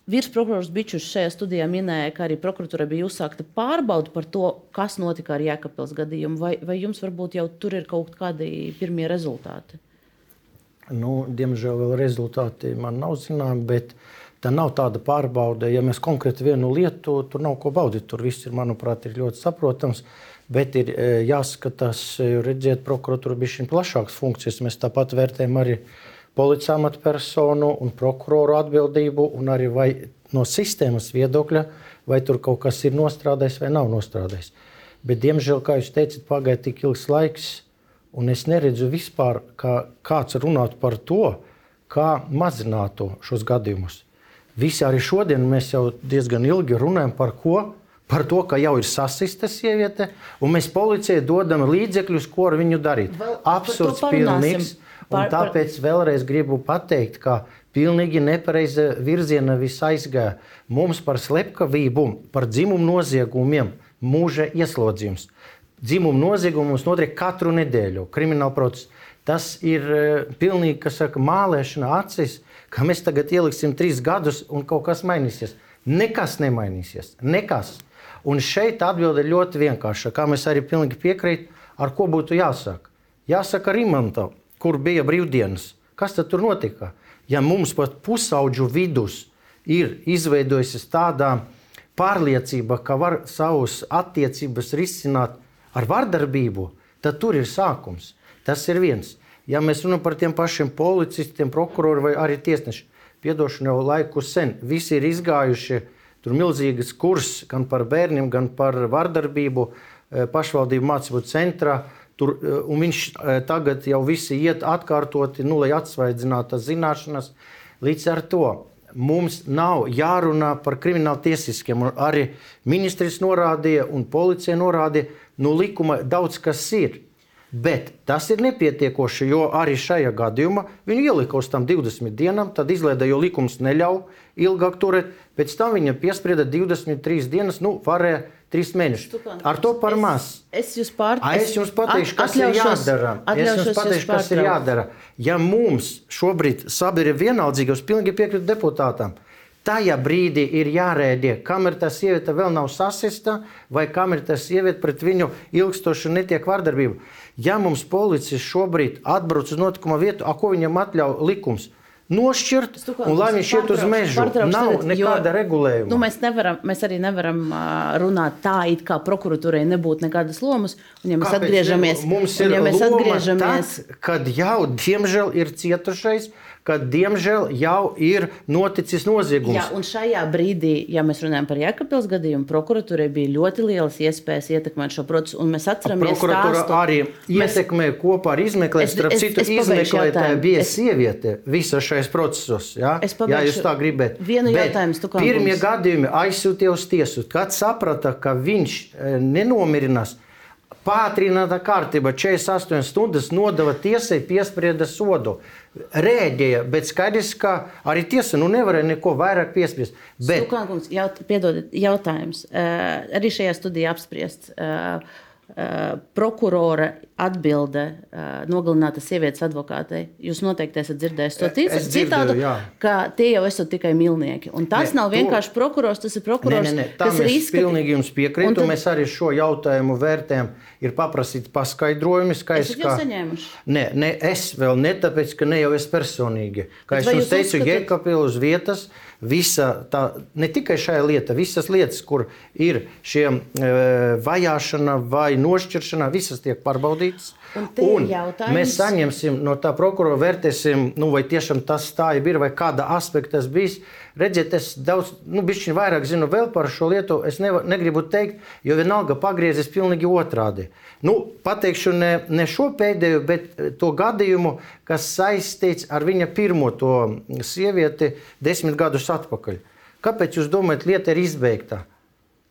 Virsprokurors Bičus šajā studijā minēja, ka arī prokuratūra bija uzsākta pārbauda par to, kas notika ar Jēkabpils gadījumu. Vai, vai jums varbūt jau tur ir kaut kādi pirmie rezultāti? Nu, diemžēl vēl rezultāti man nav zināmi, bet tā nav tāda pārbaude. Ja mēs konkrēti vienu lietu, tur nav ko baudīt. Tur viss ir, manuprāt, ir ļoti saprotams. Uh, Bet ir e, jāskatās, e, redziet, prokuratūra bija šī plašākas funkcijas. Mēs tāpat vērtējam arī policijas amatpersonu un prokuroru atbildību, un arī no sistēmas viedokļa, vai tur kaut kas ir nostrādājis vai nav nostrādājis. Bet, diemžēl, kā jūs teicat, pagāja tik ilgs laiks, un es neredzu vispār, kā kāds runāt par to, kā mazināt šos gadījumus. Visi arī šodien mēs jau diezgan ilgi runājam par ko par to, ka jau ir sasista sieviete, un mēs policijai dodam līdzekļus, ko ar viņu darīt. Absurds pilnīgs. Par, par... Tāpēc vēlreiz gribu pateikt, ka pilnīgi nepareiza virziena viss aizgāja. Mums par slepkavību, par dzimumu noziegumiem mūža ieslodzījums. Dzimumu noziegumus notiek katru nedēļu, krimināla procesa. Tas ir uh, pilnīgi saka, mālēšana acis, ka mēs tagad ieliksim trīs gadus un kaut kas mainīsies. Nekas nemainīsies. Nekas. Un šeit atbilde ir ļoti vienkārša. Kā mēs arī pilnīgi piekrītam, ar ko būtu jāsaka. Jāsaka Rimantam, kur bija brīvdienas. Kas tad tur notika? Ja mums pat pusauģu vidus ir izveidojusies tādā pārliecība, ka var savus attiecības risināt ar vardarbību, tad tur ir sākums. Tas ir viens. Ja mēs runājam par tiem pašiem policistiem, prokuroriem vai arī tiesnešiem, piedošanu jau laiku sen, visi ir izgājuši Tur ir milzīgs kurs gan par bērniem, gan par vardarbību e, pašvaldību mācību centrā. Tur, e, viņš e, tagad jau visi iet atkārtoti, nu, lai atsvaidzinātu tās zināšanas. Līdz ar to mums nav jārunā par kriminālu tiesiskiem. Arī ministrs norādīja un policija norādīja, nu, likuma daudz kas ir. Bet tas ir nepietiekoši, jo arī šajā gadījumā viņu ielika uz tam 20 dienām, tad izlēda, jo likums neļauj ilgāk turēt. Pēc tam viņa piesprieda 23 dienas, nu, varēja trīs mēnešus. Ar to par maz. Es, es, pār... es jums pateikšu, kas ir jādara. Es jums pateikšu, kas ir jādara. Ja mums šobrīd sabiedrība vienaldzīga, es pilnīgi piekrītu deputātam. Tajā brīdī ir jārēģē, kamēr tā sieviete vēl nav sasista, vai kamēr tā sieviete pret viņu ilgstoši netiek vardarbība. Ja mums policija šobrīd atbrauc uz notikuma vietu, a, ko viņam atļauj likums, nošķirt, un lai viņš iet uz mežu. Nav nekāda jo, regulējuma. Nu, mēs, nevaram, mēs arī nevaram runāt tā, it kā prokuratūrai nebūtu nekādas lomas. Un, ja mēs Kāpēc atgriežamies, mums ir ja mēs atgriežamies, tad, kad jau diemžēl ir cietušais ka diemžēl jau ir noticis noziegums. Jā, un šajā brīdī, ja mēs runājam par Jēkabils gadījumu, prokuratūrai bija ļoti lielas iespējas ietekmēt šo procesu. Mēs atceramies, ka prokuratūra arī ietekmē mēs... kopā ar izmeklēšanu. Starp citu, izmeklētāja bija es... sieviete visos šajos procesos. Ja? Jā, jūs tā gribat. Vienu jautājumu, Pirmie gadījumi aizsūtīja uz tiesu. Kad saprata, ka viņš e, nenomirinās, Pātrināta kārtība 48 stundas nodeva tiesai piesprieda sodu rēģēja, bet skaidrs, ka arī tiesa nu, nevarēja neko vairāk piespriest. Bet... Stuklākums, jaut, piedodiet, jautājums. Uh, arī šajā studijā apspriests. Uh, Uh, prokurora atbilde nogalinātas sievietes advokātei. Jūs noteikti esat dzirdējis to citādu, ka tie jau esat tikai milnieki. Un tas ne, nav vienkārši to... prokurors, tas ir prokurors, ne, ne, ne. kas ir izskatījis. Pilnīgi jums piekrītu, tad... mēs arī šo jautājumu vērtējam. Ir paprasīti paskaidrojumi, ka... saņēmuši? Nē, ne, es vēl ne tāpēc, ka ne jau es personīgi. Kā Bet es jums teicu, uzskatāt... Jēkabila uz vietas, visa tā, ne tikai šajā lietā, visas lietas, kur ir šie e, vajāšana vai nošķiršana, visas tiek pārbaudītas. Mēs saņemsim no tā prokurora, vērtēsim, nu, vai tiešām tas tā ir, vai kāda aspekta tas bijis. Redziet, es daudz, nu, bišķiņ vairāk zinu vēl par šo lietu. Es nevar, negribu teikt, jo vienalga pagriezis pilnīgi otrādi. Nu, pateikšu ne, ne šo pēdējo, bet eh, to gadījumu, kas saistīts ar viņa pirmo to sievieti desmit gadus atpakaļ. Kāpēc jūs domājat, lieta ir izbeigta?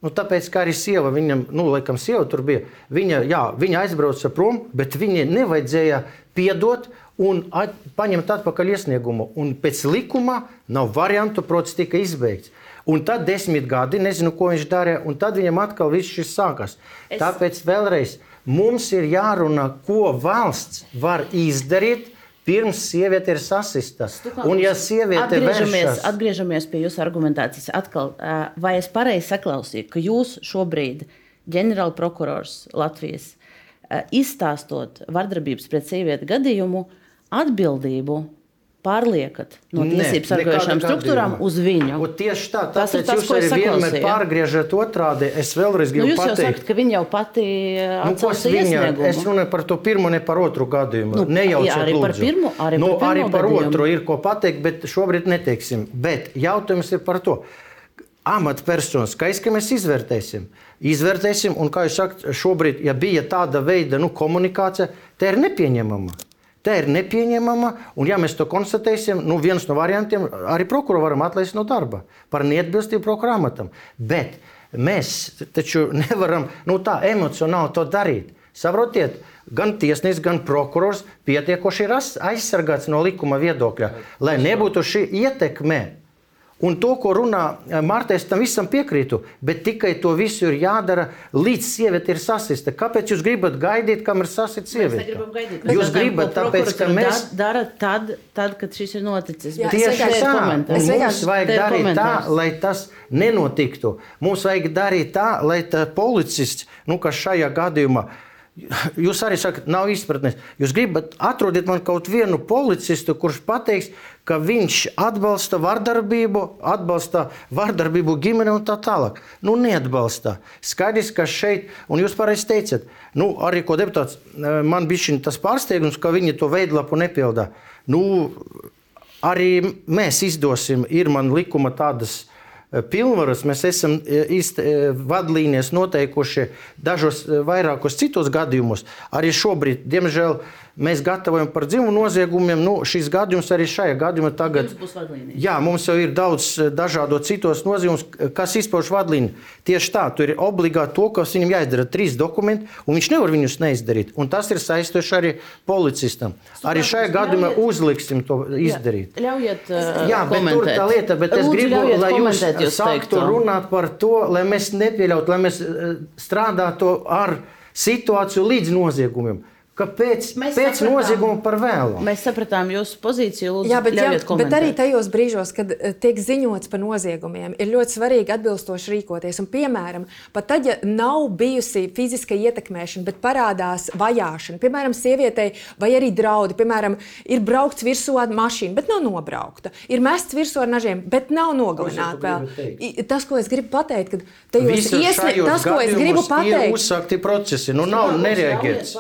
Nu, tāpēc, kā arī sieva, viņam, nu, laikam, sieva tur bija, viņa, jā, viņa aizbrauca prom, bet viņai nevajadzēja piedot un at, paņemt atpakaļ iesniegumu. Un pēc likuma nav variantu, process tika izbeigts. Un tad desmit gadi, nezinu, ko viņš darīja, un tad viņam atkal viss šis sākās. Es... Tāpēc vēlreiz mums ir jārunā, ko valsts var izdarīt, Pirms sieviete ir sasista. Un, ja sieviete atgriežamies, vēršas... atgriežamies pie jūsu argumentācijas, atkal, vai es pareizi saklausīju, ka jūs šobrīd, ģenerāla prokurors Latvijas, izstāstot vardarbības pret sievieti gadījumu, atbildību pārliekat no tiesību sargājušām struktūrām uz viņu. Un tieši tā, tas ir tas, ko jūs vienmēr pārgriežat otrādi. Es vēlreiz gribu nu, pateikt. Sakat, ka viņa jau pati nu, viņa, Es runāju par to pirmo, ne par otru gadījumu. Nu, Nejauciet, jā, arī lūdzu. par pirmo, arī nu, par, arī par gadījumu. otru ir ko pateikt, bet šobrīd neteiksim. Bet jautājums ir par to. Amatpersonas, kā izskatās, mēs izvērtēsim. Izvērtēsim, un kā jūs sakat, šobrīd, ja bija tāda veida nu, komunikācija, tā ir nepieņemama. Tā ir nepieņemama, un, ja mēs to konstatēsim, nu, viens no variantiem arī prokuroru varam atlaist no darba par neatbilstību prokurora amatam. Bet mēs taču nevaram nu, tā emocionāli to darīt. Saprotiet, gan tiesnesis, gan prokurors pietiekoši ir aizsargāts no likuma viedokļa, lai nebūtu šī ietekme Un to, ko runā eh, Marta, es tam visam piekrītu, bet tikai to visu ir jādara līdz sieviete ir sasista. Kāpēc jūs gribat gaidīt, kamēr sasita sieviete? Jūs gribat, tāpēc, ka mēs dara tad, tad, kad šis ir noticis. Jā, Tieši tā, mums vajag darīt tā, lai tas nenotiktu. Mums vajag darīt tā, lai tā policists, nu, kas šajā gadījumā ir Jūs arī sakat, nav izpratnes. Jūs gribat atrodiet man kaut vienu policistu, kurš pateiks, ka viņš atbalsta vardarbību, atbalsta vardarbību ģimene un tā tālāk. Nu, neatbalsta. Skaidrs, ka šeit, un jūs pareizi teicat, nu, arī ko deputāts, eh, man bija tas pārsteigums, ka viņi to veidlapu nepildā. Nu, arī mēs izdosim, ir man likuma tādas pilnvaras mēs esam e, e, vadlīnijas noteikuši dažos e, vairākos citos gadījumos. Arī šobrīd, diemžēl, mēs gatavojam par dzimumu noziegumiem. Nu, šis gadījums arī šajā gadījumā tagad. Jā, mums jau ir daudz eh, dažādu citos noziegumus, kas izpauž vadlīniju. Tieši tā, tur ir obligāti to, kas viņam jāizdara trīs dokumenti, un viņš nevar viņus neizdarīt. Un tas ir saistoši arī policistam. Super, arī šajā gadījumā uzliksim to izdarīt. Jā, ļaujiet, uh, jā bet tur tā lieta, bet es Lūdzu, gribu, lai jūs, jūs sāktu runāt par to, lai mēs nepieļautu, lai mēs strādātu ar situāciju līdz noziegumiem. Kāpēc mēs pēc sapratām, nozieguma par vēlu? Mēs sapratām jūsu pozīciju. Lūdzu, jā, bet, jā, bet arī tajos brīžos, kad eh, tiek ziņots par noziegumiem, ir ļoti svarīgi atbilstoši rīkoties. Un, piemēram, pat tad, ja nav bijusi fiziska ietekmēšana, bet parādās vajāšana, piemēram, sievietei vai arī draudi, piemēram, ir braukts virsū ar mašīnu, bet nav nobraukta, ir mests virsū ar nažiem, bet nav nogalināta vēl. Tas, ko es gribu pateikt, kad tajos iesniegt, tas, ko es gribu pateikt, ir uzsākti procesi, nu nav nereaģēts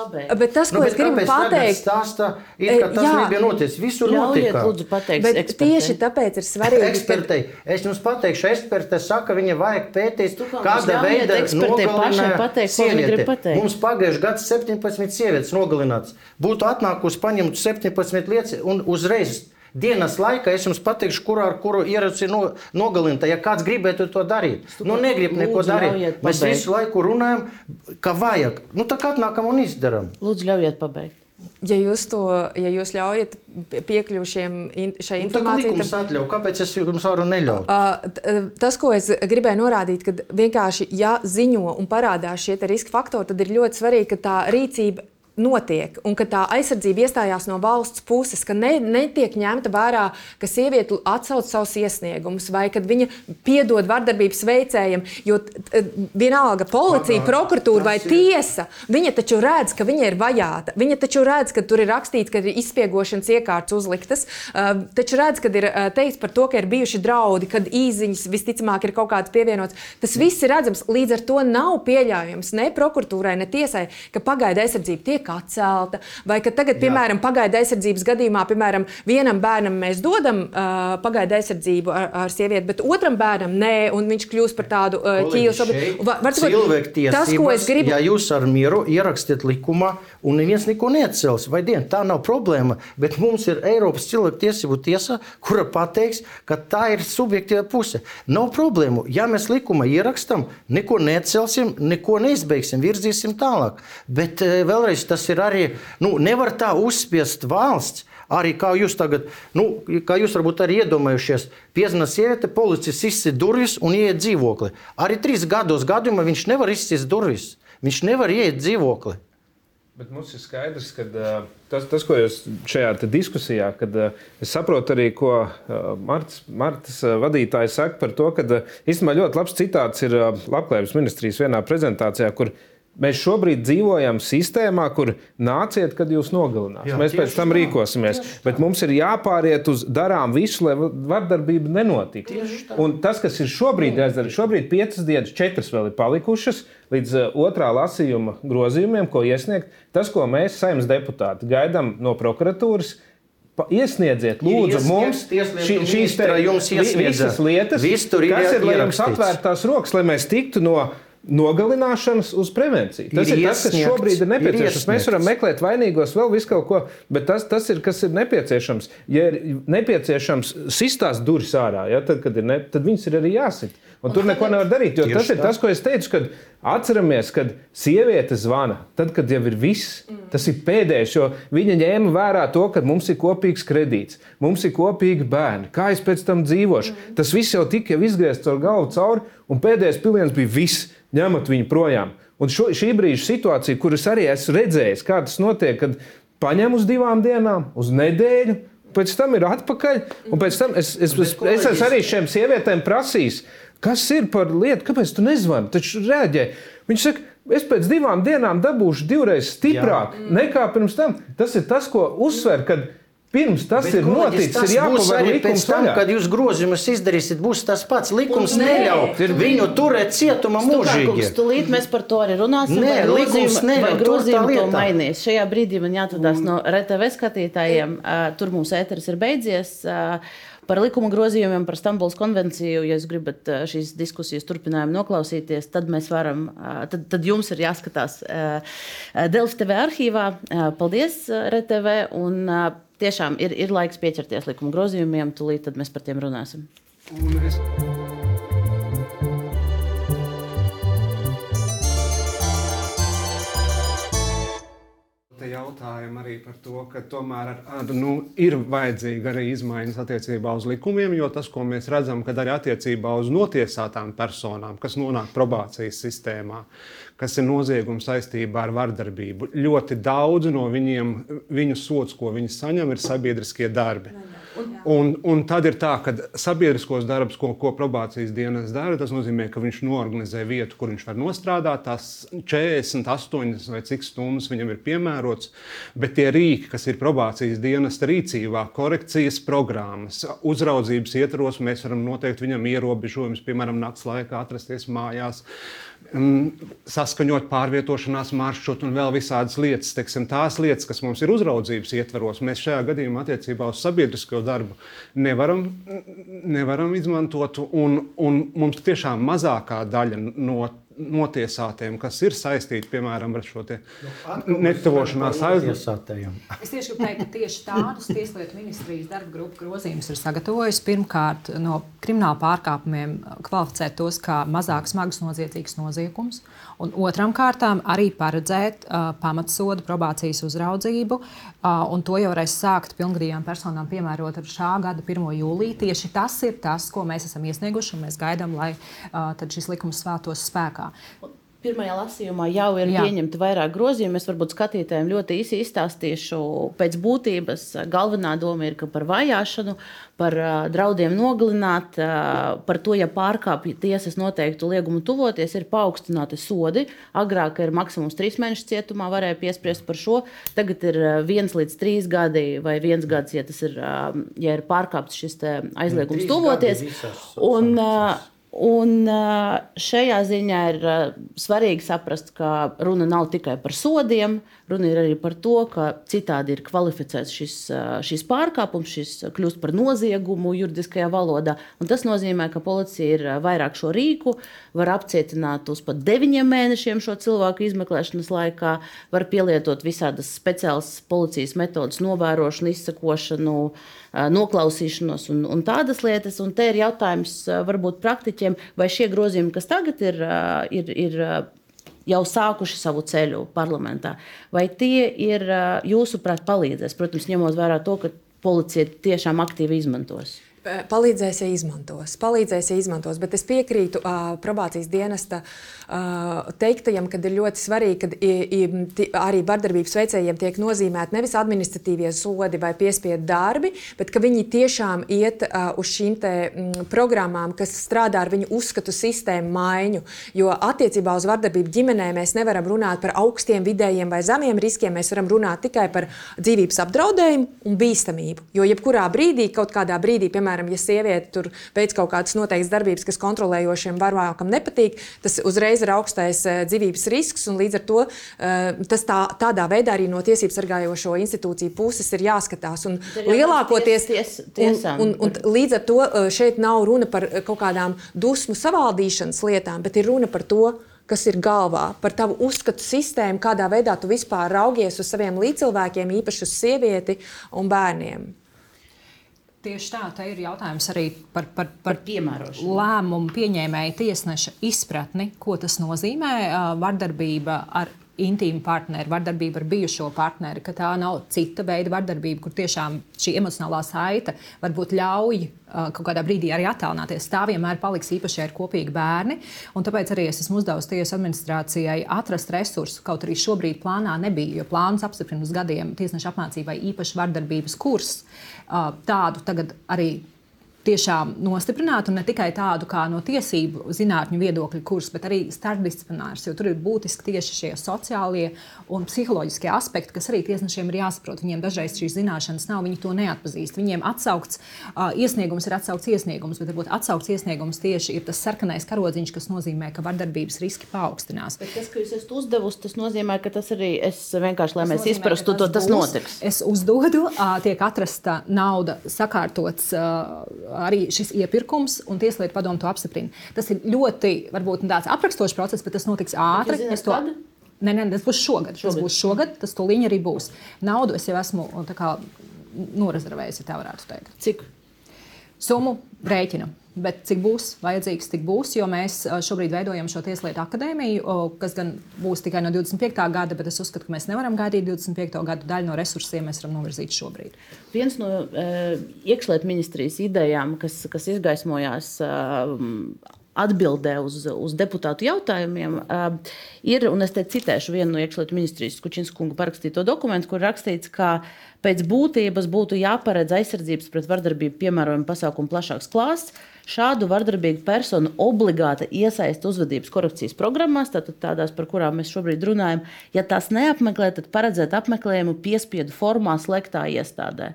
tas, ko nu, es gribu pateikt, stāsta, it, ka tas jā, nebija noticis. Visur notika. Lūdzu, pateikt, bet ekspertei. tieši tāpēc ir svarīgi. Ekspertei. Es jums pateikšu, eksperte saka, viņa vajag pētīt, kāda veida nogalināta sieviete. Mums pagājuši gads 17 sievietes nogalināts. Būtu atnākusi paņemt 17 lietas un uzreiz dienas laikā es jums pateikšu, kurā ar kuru ieroci no, nogalinta. Ja kāds gribētu to darīt, Stupa, nu negrib neko darīt. Mēs visu laiku runājam, ka vajag. Nu tā kā atnākam un izdarām. Lūdzu, ļaujiet pabeigt. Ja jūs, to, ja jūs ļaujat piekļuvi šiem, šai nu, informācijai, tad atļauj. Kāpēc es jums varu neļaut? Uh, tas, ko es gribēju norādīt, ka vienkārši, ja ziņo un parādās šie riska faktori, tad ir ļoti svarīgi, ka tā rīcība notiek, un ka tā aizsardzība iestājās no valsts puses, ka ne, netiek ņemta vērā, ka sieviete atsauc savus iesniegumus, vai kad viņa piedod vardarbības veicējiem. Jo vienalga policija, prokuratūra vai tiesa, viņa taču redz, ka viņa ir vajāta. Viņa taču redz, ka tur ir rakstīts, ka ir izspiegošanas iekārtas uzliktas. Uh, taču redz, ka ir uh, teikts par to, ka ir bijuši draudi, kad īziņas visticamāk ir kaut kādas pievienotas. Tas viss ir redzams. Līdz ar to nav pieļaujams ne prokuratūrai, ne tiesai, ka pagaida aizsardzība tiek tiek atcelta, vai ka tagad, piemēram, pagaida aizsardzības gadījumā, piemēram, vienam bērnam mēs dodam uh, pagaida aizsardzību ar, ar sievieti, bet otram bērnam nē, un viņš kļūst par tādu uh, ķīlu. Tas, ko es gribu, ja jūs ar mieru ierakstiet likumā, un neviens neko neatcels, vai dien, tā nav problēma, bet mums ir Eiropas cilvēktiesību tiesa, kura pateiks, ka tā ir subjektīva puse. Nav problēmu. Ja mēs likumā ierakstam, neko neatcelsim, neko neizbeigsim, virzīsim tālāk. Bet vēlreiz tas ir arī, nu, nevar tā uzspiest valsts. Arī kā jūs tagad, nu, kā jūs varbūt arī iedomājušies, piezina sieviete, policists izsit durvis un ieiet dzīvokli. Arī trīs gados gadījumā viņš nevar izsist durvis. Viņš nevar ieiet dzīvokli. Bet mums ir skaidrs, ka tas, tas, ko jūs šajā diskusijā, kad es saprotu arī, ko Martas, Martas vadītājs saka par to, ka īstenībā ļoti labs citāts ir Labklājības ministrijas vienā prezentācijā, kur viņa Mēs šobrīd dzīvojam sistēmā, kur nāciet, kad jūs nogalināt. Jā, Mēs pēc tam tā, rīkosimies. Bet mums ir jāpāriet uz darām visu, lai vardarbība nenotiktu. Un tas, kas ir šobrīd jāizdara, šobrīd piecas dienas, četras vēl ir palikušas līdz uh, otrā lasījuma grozījumiem, ko iesniegt. Tas, ko mēs, saimnes deputāti, gaidām no prokuratūras, Iesniedziet, lūdzu, ies, mums šī, šīs te, visas lietas, kas ir, lai jums atvērtās rokas, lai mēs tiktu no nogalināšanas uz prevenciju. Tas ir, ir tas, kas šobrīd ir nepieciešams. Ir Mēs varam meklēt vainīgos vēl visu kaut ko, bet tas, tas ir, kas ir nepieciešams. Ja ir nepieciešams sistās durvis ārā, ja, tad, kad ir ne, tad viņas ir arī jāsit. Un tur neko nevar darīt. Jo tas ir tas, ko es teicu, kad atceramies, kad sieviete zvana, tad, kad jau ir viss. Tas ir pēdējais, jo viņa ņēma vērā to, ka mums ir kopīgs kredīts, mums ir kopīgi bērni, kā es pēc tam dzīvošu. Tas viss jau tika izgriezts ar galvu cauri, un pēdējais piliens bija viss ņemat viņu projām. Un šo, šī brīža situācija, kuras arī esmu redzējis, kā tas notiek, kad paņem uz divām dienām, uz nedēļu, pēc tam ir atpakaļ. Un pēc tam es, es, es, es esmu arī šiem sievietēm prasījis, kas ir par lietu, kāpēc tu nezvani. Taču reaģē. Viņš saka, es pēc divām dienām dabūšu divreiz stiprāk Jā. nekā pirms tam. Tas ir tas, ko uzsver. Kad, Pirms tas Bet, ir noticis, tas ir jāpavar likums tam, vaļā. Kad jūs grozījumus izdarīsiet, būs tas pats. Likums neļauj viņu turēt cietumā mūžīgi. Tūlīt mēs par to arī runāsim. Nē, likums neļauj grozījumu to mainīs. Šajā brīdī man jāatvedās no RTV skatītājiem. Uh, tur mūsu ēteris ir beidzies. Uh, Par likuma grozījumiem, par Stambulas konvenciju, ja jūs gribat šīs diskusijas turpinājumu noklausīties, tad mēs varam, tad, tad jums ir jāskatās Delfi TV arhīvā. Paldies, RTV! Un tiešām ir, ir laiks pieķerties likuma grozījumiem, tūlīt mēs par tiem runāsim. Un es... jautājumu arī par to, ka tomēr ar, nu, ir vajadzīga arī izmaiņas attiecībā uz likumiem, jo tas, ko mēs redzam, kad arī attiecībā uz notiesātām personām, kas nonāk probācijas sistēmā, kas ir noziegums saistībā ar vardarbību, ļoti daudz no viņiem, viņu sots, ko viņi saņem, ir sabiedriskie darbi. Ne, ne. Un, un tad ir tā, ka sabiedriskos darbus, ko, ko probācijas dienas dara, tas nozīmē, ka viņš norganizē vietu, kur viņš var nostrādāt. Tās 48 vai cik stundas viņam ir piemērots, bet tie rīki, kas ir probācijas dienas rīcībā, korekcijas programmas, uzraudzības ietvaros, mēs varam noteikt viņam ierobežojumus, piemēram, naktas laikā atrasties mājās. Uh, saskaņot pārvietošanās maršrutu un vēl visādas lietas. Teiksim, tās lietas, kas mums ir uzraudzības ietvaros, mēs šajā gadījumā attiecībā uz sabiedrisko darbu nevaram, nevaram izmantot. Un, un mums tiešām mazākā daļa no notiesātiem, kas ir saistīti piemēram ar šo nu, netuvošanās aizliegumiem. Es tieši gribu teikt, ka tieši tādus Tieslietu ministrijas darba grupu grozījumus ir sagatavojis. Pirmkārt, no krimināla pārkāpumiem kvalificēt tos kā mazāk smagus noziedzīgus noziegumus, un otram kārtām arī paredzēt uh, pamatsodu probācijas uzraudzību, uh, un to jau varēs sākt pilngadīgām personām piemērot ar šā gada 1. jūliju. Tieši tas ir tas, ko mēs esam iesnieguši, un mēs gaidām, lai uh, šis likums svētos spēkā. Pirmajā lasījumā jau ir Jā. pieņemti vairāk grozījumu. Es varbūt skatītājiem ļoti īsi izstāstīšu pēc būtības. Galvenā doma ir par vajāšanu, par uh, draudiem nogalināt, uh, par to, ja pārkāpj tiesas noteiktu liegumu tuvoties, ir paaugstināti sodi. Agrāk ir maksimums trīs mēnešu cietumā, varēja piespriest par šo. Tagad ir viens līdz trīs gadi vai viens gads, ja tas ir, uh, ja ir pārkāpts šis aizliegums tuvoties. Un, uh, Un šajā ziņā ir svarīgi saprast, ka runa nav tikai par sodiem, runa ir arī par to, ka citādi ir kvalificēts šis, šis pārkāpums, šis kļūst par noziegumu juridiskajā valodā. Tas nozīmē, ka policija ir vairāk šo rīku, var apcietināt uz pat deviņiem mēnešiem šo cilvēku izmeklēšanas laikā, var pielietot visādas speciālas policijas metodas, novērošanu, izsakošanu. Noklausīšanos un, un tādas lietas. Un te ir jautājums varbūt praktiķiem, vai šie grozījumi, kas tagad ir, ir, ir jau sākuši savu ceļu parlamentā, vai tie ir jūsuprāt palīdzēs, protams, ņemot vērā to, ka policija tiešām aktīvi izmantos. Palīdzēs, ja izmantos. Palīdzēs, ja izmantos. Bet es piekrītu uh, probācijas dienesta uh, teiktajam, ka ir ļoti svarīgi, ka i, i, arī vardarbības veicējiem tiek nozīmēti nevis administratīvie sodi vai piespiedu darbi, bet ka viņi tiešām iet uh, uz šīm te, m, programmām, kas strādā ar viņu uzskatu sistēmu maiņu. Jo attiecībā uz vardarbību ģimenē mēs nevaram runāt par augstiem, vidējiem vai zemiem riskiem. Mēs varam runāt tikai par dzīvības apdraudējumu un bīstamību. Jo jebkurā brīdī, kaut kādā brīdī, piemēram, piemēram, ja sieviete tur veids kaut kādas noteiktas darbības, kas kontrolējošiem varoņam nepatīk, tas uzreiz ir augstais eh, dzīvības risks. Līdz ar to eh, tas tā, tādā veidā arī no tiesību sargājošo institūciju puses ir jāskatās. Un lielākoties ties, ties, un, un, un, līdz ar to eh, šeit nav runa par kaut kādām dusmu savaldīšanas lietām, bet ir runa par to, kas ir galvā, par tavu uzskatu sistēmu, kādā veidā tu vispār raugies uz saviem līdzcilvēkiem, īpaši uz sievieti un bērniem. Tieši tā, tā ir jautājums arī par, par, par, par lēmumu pieņēmēju tiesneša izpratni, ko tas nozīmē vardarbība ar intīmu partneri, vardarbība ar bijušo partneri, ka tā nav cita veida vardarbība, kur tiešām šī emocionālā saite varbūt ļauj uh, kaut kādā brīdī arī attālināties. Tā vienmēr paliks īpaši, ja ir kopīgi bērni. Tāpēc arī es esmu uzdevusi tiesu administrācijai atrast resursus, kaut arī šobrīd plānā nebija, jo plāns apstiprina uz gadiem tiesneša apmācībai īpaši vardarbības kursus. Uh, tādu tagad arī tiešām nostiprinātu ne tikai tādu kā no tiesību zinātņu viedokļa kursu, bet arī starpdisciplinārs. Jo tur ir būtiski tieši šie sociālie un psiholoģiskie aspekti, kas arī tiesnešiem ir jāsaprot. Viņiem dažreiz šīs zināšanas nav, viņi to neatpazīst. Viņiem atsaukts uh, iesniegums ir atsaukts iesniegums, bet varbūt atsaukts iesniegums tieši ir tas sarkanais karodziņš, kas nozīmē, ka vardarbības riski paaugstinās. Bet tas, ka jūs esat uzdevusi, tas nozīmē, ka tas arī es vienkārši, lai tas mēs nozīmē, izprastu to, tas būs, notiks. Es uzdodu, uh, tiek atrasta nauda, sakārtots. Uh, arī šis iepirkums, un Tieslietu padomu to apstiprina. Tas ir ļoti, varbūt tāds aprakstošs process, bet tas notiks ātri. Es to Nē, nē, tas būs šogad. šogad. Tas būs šogad, tas tūlīt arī būs. Naudu es jau esmu kā, norezervējis, ja tā varētu teikt. Cik? Summu rēķinu. Bet cik būs vajadzīgs, tik būs, jo mēs šobrīd veidojam šo tieslietu akadēmiju, kas gan būs tikai no 25. gada, bet es uzskatu, ka mēs nevaram gaidīt 25. gadu daļu no resursiem, mēs varam novirzīt šobrīd. Viens no uh, iekšlietu ministrijas idejām, kas, kas izgaismojās uh, atbildē uz, uz deputātu jautājumiem, uh, ir, un es te citēšu vienu no iekšlietu ministrijas Kučinskunga parakstīto dokumentu, kur rakstīts, ka pēc būtības būtu jāparedz aizsardzības pret vardarbību piemērojuma pasākumu plašāks klāsts šādu vardarbīgu personu obligāta iesaista uzvedības korekcijas programmās, tātad tādās, par kurām mēs šobrīd runājam. Ja tās neapmeklē, tad paredzēt apmeklējumu piespiedu formā slēgtā iestādē.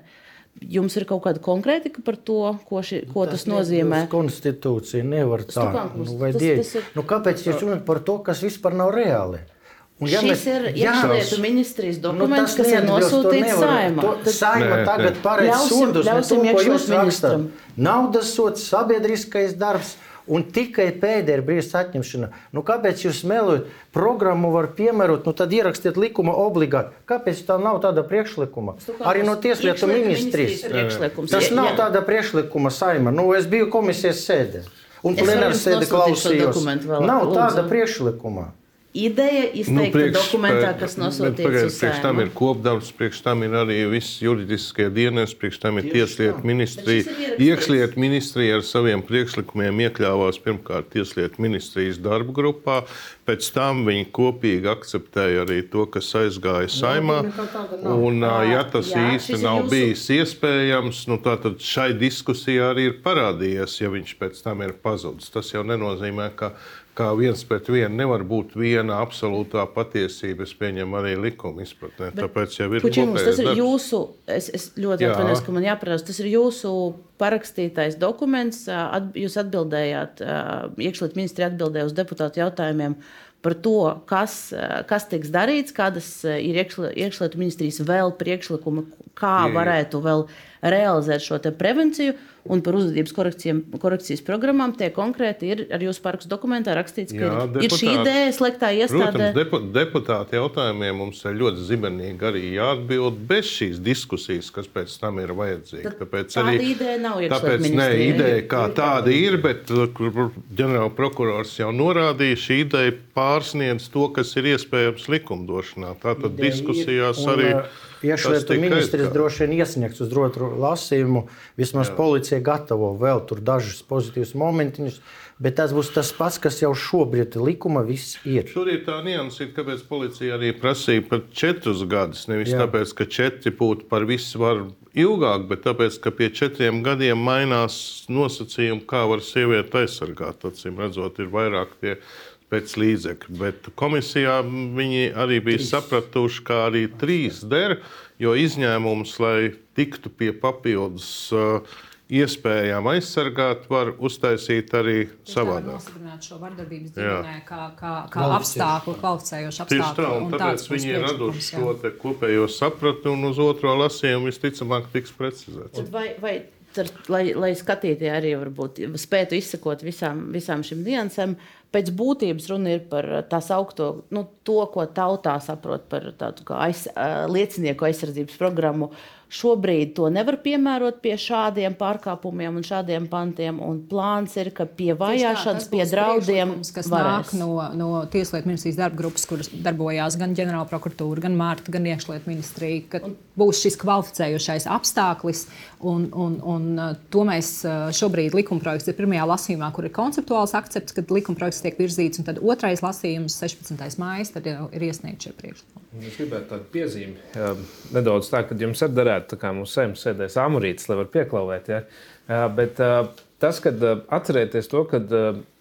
Jums ir kaut kāda konkrētika par to, ko, ši, ko tas, tas nozīmē? Konstitūcija nevar tā. Nu, tas, tas ir... nu, kāpēc jūs runājat par to, kas vispār nav reāli? Un, ja Šis mēs, ir iekšlietu ministrijas nu, dokuments, nu, kas ir nosūtīts saimā. Saima tagad paredz sodus, ļausim to, ko jūs rakstat. Naudas sots, sabiedriskais darbs. Un tikai pēdējā brīvs atņemšana. Nu, kāpēc jūs melojat? Programmu var piemērot, nu tad ierakstiet likuma obligāti. Kāpēc tā nav tāda priekšlikuma? Arī no Tieslietu ministrijas. Tas nav jā. tāda priekšlikuma saima. Nu, es biju komisijas sēdē. Un plenārs sēde klausījos. Nav tāda priekšlikuma ideja izteikta nu, dokumentā, kas nosūtīts uz priekš tam ir kopdarbs, priekš tam ir arī viss juridiskie dienas, priekš tam ir tieslietu ministrija. Iekšlietu ministrija ar saviem priekšlikumiem iekļāvās pirmkārt tieslietu ministrijas darba grupā, pēc tam viņi kopīgi akceptēja arī to, kas aizgāja saimā. Un, ja tas jā, īsti nav jūsu... bijis iespējams, nu, tad šai diskusijā arī ir parādījies, ja viņš pēc tam ir pazudis. Tas jau nenozīmē, ka kā viens pret vienu nevar būt viena absolūtā patiesība. Es pieņemu arī likuma izpratnē. Bet, Tāpēc jau ir Pučiņums, tas ir darbs. jūsu, es, es ļoti atvainojos, ka man jāparāda, tas ir jūsu parakstītais dokuments. At, jūs atbildējāt, iekšlietu ministri atbildēja uz deputātu jautājumiem par to, kas, kas tiks darīts, kādas ir iekšlietu ministrijas vēl priekšlikumi, kā varētu vēl realizēt šo prevenciju un par uzvedības korekcijas programmām. Tie konkrēti ir ar jūsu parakstu dokumentā rakstīts, ka Jā, deputāti, ir šī ideja sliktā iestādē. Protams, depu, deputāti jautājumiem mums ir ļoti zibenīgi arī jāatbild bez šīs diskusijas, kas pēc tam ir vajadzīga. Tāpēc arī ideja nav tāpēc, ne, ideja kā tāda ir, bet ģenerāla prokurors jau norādīja, šī ideja pārsniedz to, kas ir iespējams likumdošanā. Tātad diskusijās arī. Un, Iekšlietu ministrs droši vien iesniegs uz otru lasījumu. Vismaz Jā. policija gatavo vēl dažus pozitīvus momentiņus, bet tas būs tas pats, kas jau šobrīd likuma viss ir. Tur ir tā nianses, kāpēc policija arī prasīja par četrus gadus. Nevis Jā. tāpēc, ka četri būtu par visu varu ilgāk, bet tāpēc, ka pie četriem gadiem mainās nosacījumi, kā var sievieti aizsargāt. Acīm redzot, ir vairāk tie pēc līdzekļu. Bet komisijā viņi arī bija trīs. sapratuši, ka arī trīs der, jo izņēmums, lai tiktu pie papildus. Uh, Iespējām aizsargāt, var uztaisīt arī savādāk. Nostiprināt šo vardarbības ģimenē kā, kā, kā apstākļu, kvalificējošu apstākļu. Tieši tā, un, un tāpēc viņi ir raduši šo kopējo sapratu, un uz otro lasījumu visticamāk tiks precizēts. Vai, vai ar, lai, lai skatītāji arī varbūt spētu izsekot visām, visām šīm niansēm, uh, pēc būtības runa ir par eh, tā saucamo, nu, to, ko tautā saprot par tādu kā aiz, eh, liecinieku aizsardzības programmu. Šobrīd to nevar piemērot pie šādiem pārkāpumiem un šādiem pantiem. Un plāns ir, ka pie vajāšanas, pie draudiem, kas varēs. nāk no, no Tieslietu ministrijas darba grupas, kuras darbojās gan ģenerāla prokuratūra, gan Mārta, gan iekšlietu ministrija, ka un, būs šis kvalificējošais apstākļis. Un, un, un uh, to mēs uh, šobrīd likumprojekts ir pirmajā lasījumā, kur ir konceptuāls akcepts, kad likumprojekts tiek virzīts, un tad otrais lasījums, 16. mājas, tad ir iesniegts šie priekšlikumi. Es gribētu tādu piezīmi. Nedaudz tā, ka jums ir darēts varētu, kā mums saimnes sēdēs amorītis, lai var pieklauvēt. Ja? Bet tas, kad atcerēties to, ka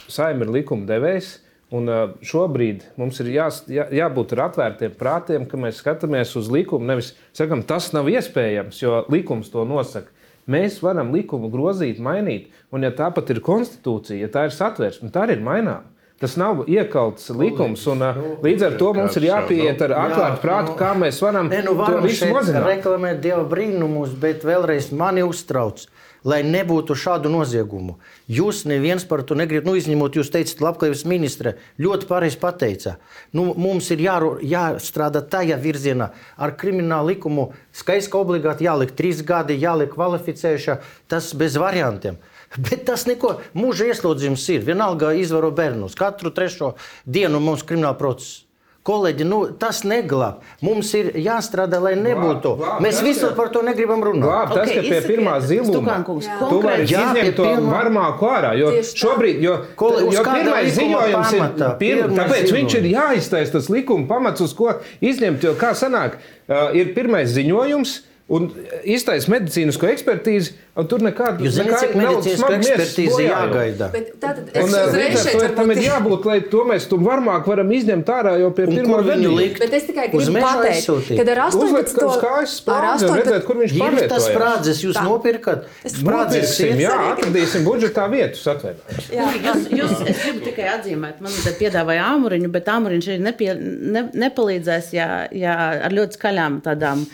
saima ir likuma devējs, Un šobrīd mums ir jā, jā, jābūt ar atvērtiem prātiem, ka mēs skatāmies uz likumu. Nevis sakām, tas nav iespējams, jo likums to nosaka. Mēs varam likumu grozīt, mainīt, un ja tāpat ir konstitūcija, ja tā ir satversme, tā arī ir maināma. Tas nav iekalts likums, un nu, līdz ar to mums ir jāpieiet ar atvērtu prātu, kā mēs varam ne, nu, to visu mazināt. Reklamēt Dieva brīnumus, bet vēlreiz mani uztrauc lai nebūtu šādu noziegumu. Jūs neviens par to negribat, nu, izņemot, jūs teicat, labklājības ministre ļoti pareizi pateica. Nu, mums ir jā, jāstrādā tajā virzienā ar kriminālu likumu. Skaidrs, ka obligāti jāliek trīs gadi, jāliek kvalificējuša, tas bez variantiem. Bet tas neko, mūža ieslodzījums ir. Vienalga izvaro bērnus. Katru trešo dienu mums krimināla procesa. Kolēģi, nu, tas neglāb. Mums ir jāstrādā, lai nebūtu. Glāb, glāb, Mēs visur par to negribam runāt. Glāb, tas, okay, ka pie pirmā ziluma tu vari izņemt to pirmā... varmāku ārā. Jo šobrīd, jo, Kolēģi, jo pirmais ziņojums pamata, ir, pirma, tāpēc ziņojums. viņš ir jāiztaisa tas likuma pamats, uz ko izņemt. Jo kā sanāk, uh, ir pirmais ziņojums un iztaisa medicīnisko ekspertīzi, un tur nekāda medicīnisko ekspertīzi jāgaida. Tātad es un, uzreiz šeit to, tam ir jābūt, lai to mēs tu varmāk varam izņemt ārā jau pie pirmā likt. Bet es tikai gribu pateikt, kad ar 18. Ar 18. redzēt, kur viņš pārvietojās. tas sprādzes, jūs nopirkat. Sprādzes. Jā, atradīsim budžetā vietu satvērt. Jūs, jūs, es gribu tikai atzīmēt, man te piedāvāja āmuriņu, bet āmuriņš arī nepie, ne, nepalīdzēs, ja, ja ar ļoti skaļām tādām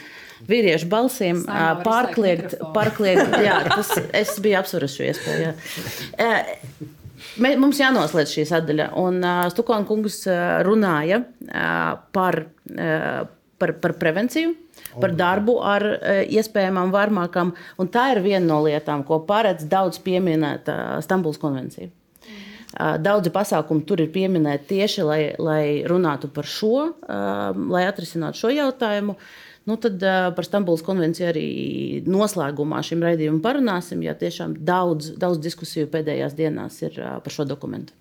vīriešu balsīm pārkliegt. pārkliegt jā, tas, es biju apsverusi šo iespēju. Mums jānoslēdz šī sadaļa. Un uh, Stukāna kungs uh, runāja uh, par, uh, par, par prevenciju, par darbu ar uh, iespējamām varmākām. Un tā ir viena no lietām, ko paredz daudz pieminēta Stambuls konvencija. Uh, daudzi pasākumi tur ir pieminēti tieši, lai, lai runātu par šo, uh, lai atrisinātu šo jautājumu. Uh, Nu, tad par Stambulas konvenciju arī noslēgumā šim raidījumam parunāsim, jo tiešām daudz, daudz diskusiju pēdējās dienās ir par šo dokumentu.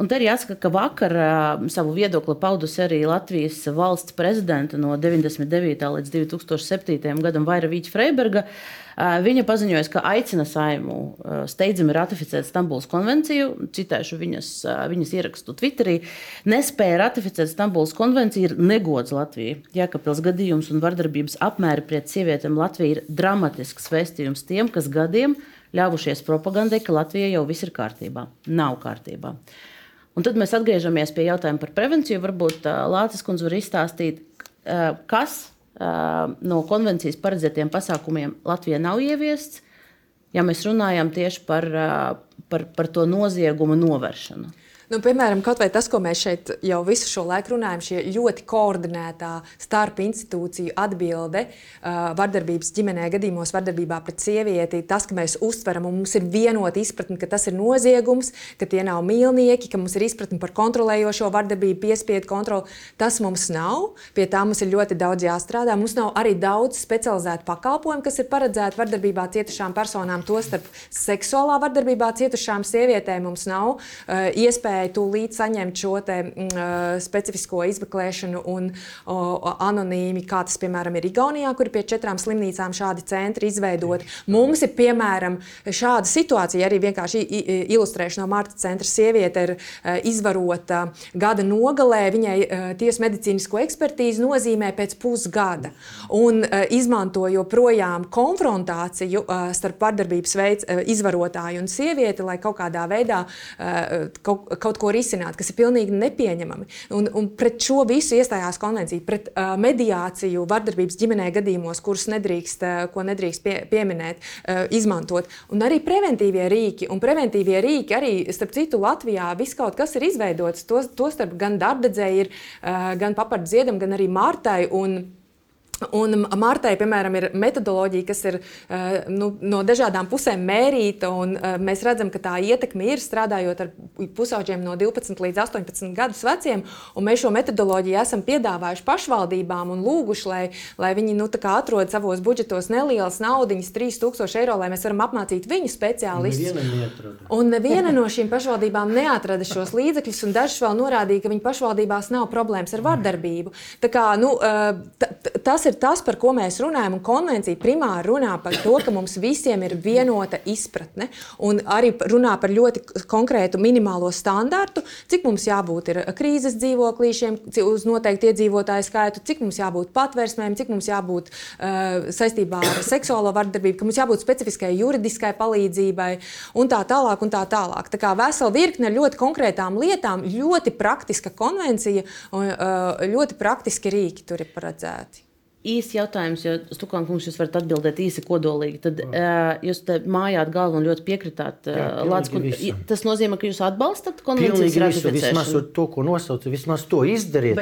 Un te ir jāsaka, ka vakar uh, savu viedokli paudusi arī Latvijas valsts prezidenta no 99. līdz 2007. gadam Vaira Vīķa Freiberga. Uh, Viņa paziņoja, ka aicina saimu steidzami ratificēt Stambulas konvenciju. Citēšu viņas, viņas ierakstu Twitterī. Nespēja ratificēt Stambulas konvenciju ir negods Latvijai. Jēkabils gadījums un vardarbības apmēri pret sievietēm Latvijā ir dramatisks vēstījums tiem, kas gadiem ļāvušies propagandai, ka Latvijai jau viss ir kārtībā. Nav kārtībā. Un tad mēs atgriežamies pie jautājuma par prevenciju. Varbūt Lācis kundze var izstāstīt, kas no konvencijas paredzētiem pasākumiem Latvijā nav ieviests, ja mēs runājam tieši par, par, par to noziegumu novēršanu. Nu, piemēram, kaut vai tas, ko mēs šeit jau visu šo laiku runājam, šī ļoti koordinētā starp institūciju atbilde uh, vardarbības ģimenē, gadījumos vardarbībā pret sievieti, tas, ka mēs uztveram un mums ir vienota izpratne, ka tas ir noziegums, ka tie nav mīlnieki, ka mums ir izpratne par kontrolējošo vardarbību, piespiedu kontroli. Tas mums nav. Pie tā mums ir ļoti daudz jāstrādā. Mums nav arī daudz specializētu pakalpojumu, kas ir paredzēti vardarbībā cietušām personām, tostarp seksuālā vardarbībā cietušām sievietēm. Mums nav uh, iespēja iespēja tūlīt saņemt šo te, uh, specifisko izmeklēšanu un uh, anonīmi, kā tas, piemēram, ir Igaunijā, kur pie četrām slimnīcām šādi centri izveidoti. Mums ir, piemēram, šāda situācija, arī vienkārši ilustrēšu no Marta centra sieviete ir izvarota gada nogalē, viņai tiesu medicīnisko ekspertīzi nozīmē pēc pusgada. Un izmanto joprojām konfrontāciju starp vardarbības veids, izvarotāju un sievieti, lai kaut kādā veidā kaut, kaut kaut ko risināt, kas ir pilnīgi nepieņemami. Un, un pret šo visu iestājās konvencija, pret uh, mediāciju vardarbības ģimenē gadījumos, kurus nedrīkst, uh, ko nedrīkst pie, pieminēt, uh, izmantot. Un arī preventīvie rīki, un preventīvie rīki arī, starp citu, Latvijā viss kaut kas ir izveidots, to, to starp gan darbdedzēji ir, uh, gan papardziedam, gan arī Martai. Un, Un Martai, piemēram, ir metodoloģija, kas ir uh, nu, no dažādām pusēm mērīta. Un, uh, mēs redzam, ka tā ietekme ir strādājot ar pusauģiem no 12 līdz 18 gadus veciem. Mēs šo metodoloģiju esam piedāvājuši pašvaldībām un lūguši, lai, lai viņi nu, atrod savos budžetos nelielas naudas, 3000 eiro, lai mēs varam apmācīt viņu speciālistus. Un neviena no šīm pašvaldībām neatrada šos līdzekļus, un dažas vēl norādīja, ka viņu pašvaldībās nav problēmas ar vardarbību. Tā kā, nu, uh, tas ir ir tas, par ko mēs runājam. Un konvencija primāri runā par to, ka mums visiem ir vienota izpratne. Un arī runā par ļoti konkrētu minimālo standartu, cik mums jābūt krīzes dzīvoklīšiem, uz noteikti iedzīvotāju skaitu, cik mums jābūt patvērsmēm, cik mums jābūt uh, saistībā ar seksuālo vardarbību, ka mums jābūt specifiskai juridiskai palīdzībai un tā tālāk. Un tā tālāk. Tā kā vesela virkne ar ļoti konkrētām lietām, ļoti praktiska konvencija un uh, ļoti praktiski rīki tur ir paredzēti īsts jautājums, jo Stukāna kungs jūs varat atbildēt īsi kodolīgi. Tad uh, jūs te mājāt galvu un ļoti piekritāt. Uh, Lāc, kun, tas nozīmē, ka jūs atbalstat konvencijas ratificēšanu? Vismaz to, ko nosaucat, vismaz to izdariet.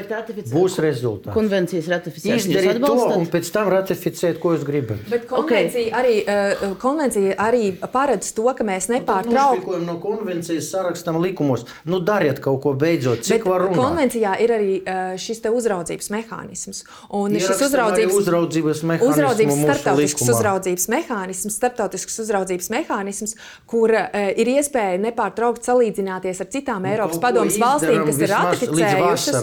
Būs rezultāts. Konvencijas ratificēšana. Izdariet to un pēc tam ratificēt, ko jūs gribat. Bet konvencija, okay. arī, uh, konvencija arī paredz to, ka mēs nepārtraukti. No konvencijas sarakstam likumos. Nu, dariet kaut ko beidzot. Cik Bet var runāt? Konvencijā ir arī uh, šis te uzraudzības mehānisms. Un šis uzraudzības uzraudzības, uzraudzības mehānisms, uzraudzības starptautisks uzraudzības mehānisms, starptautisks uzraudzības mehānisms, kur uh, ir iespēja nepārtraukt salīdzināties ar citām nu, Eiropas padomus valstīm, kas ir ratificējušas.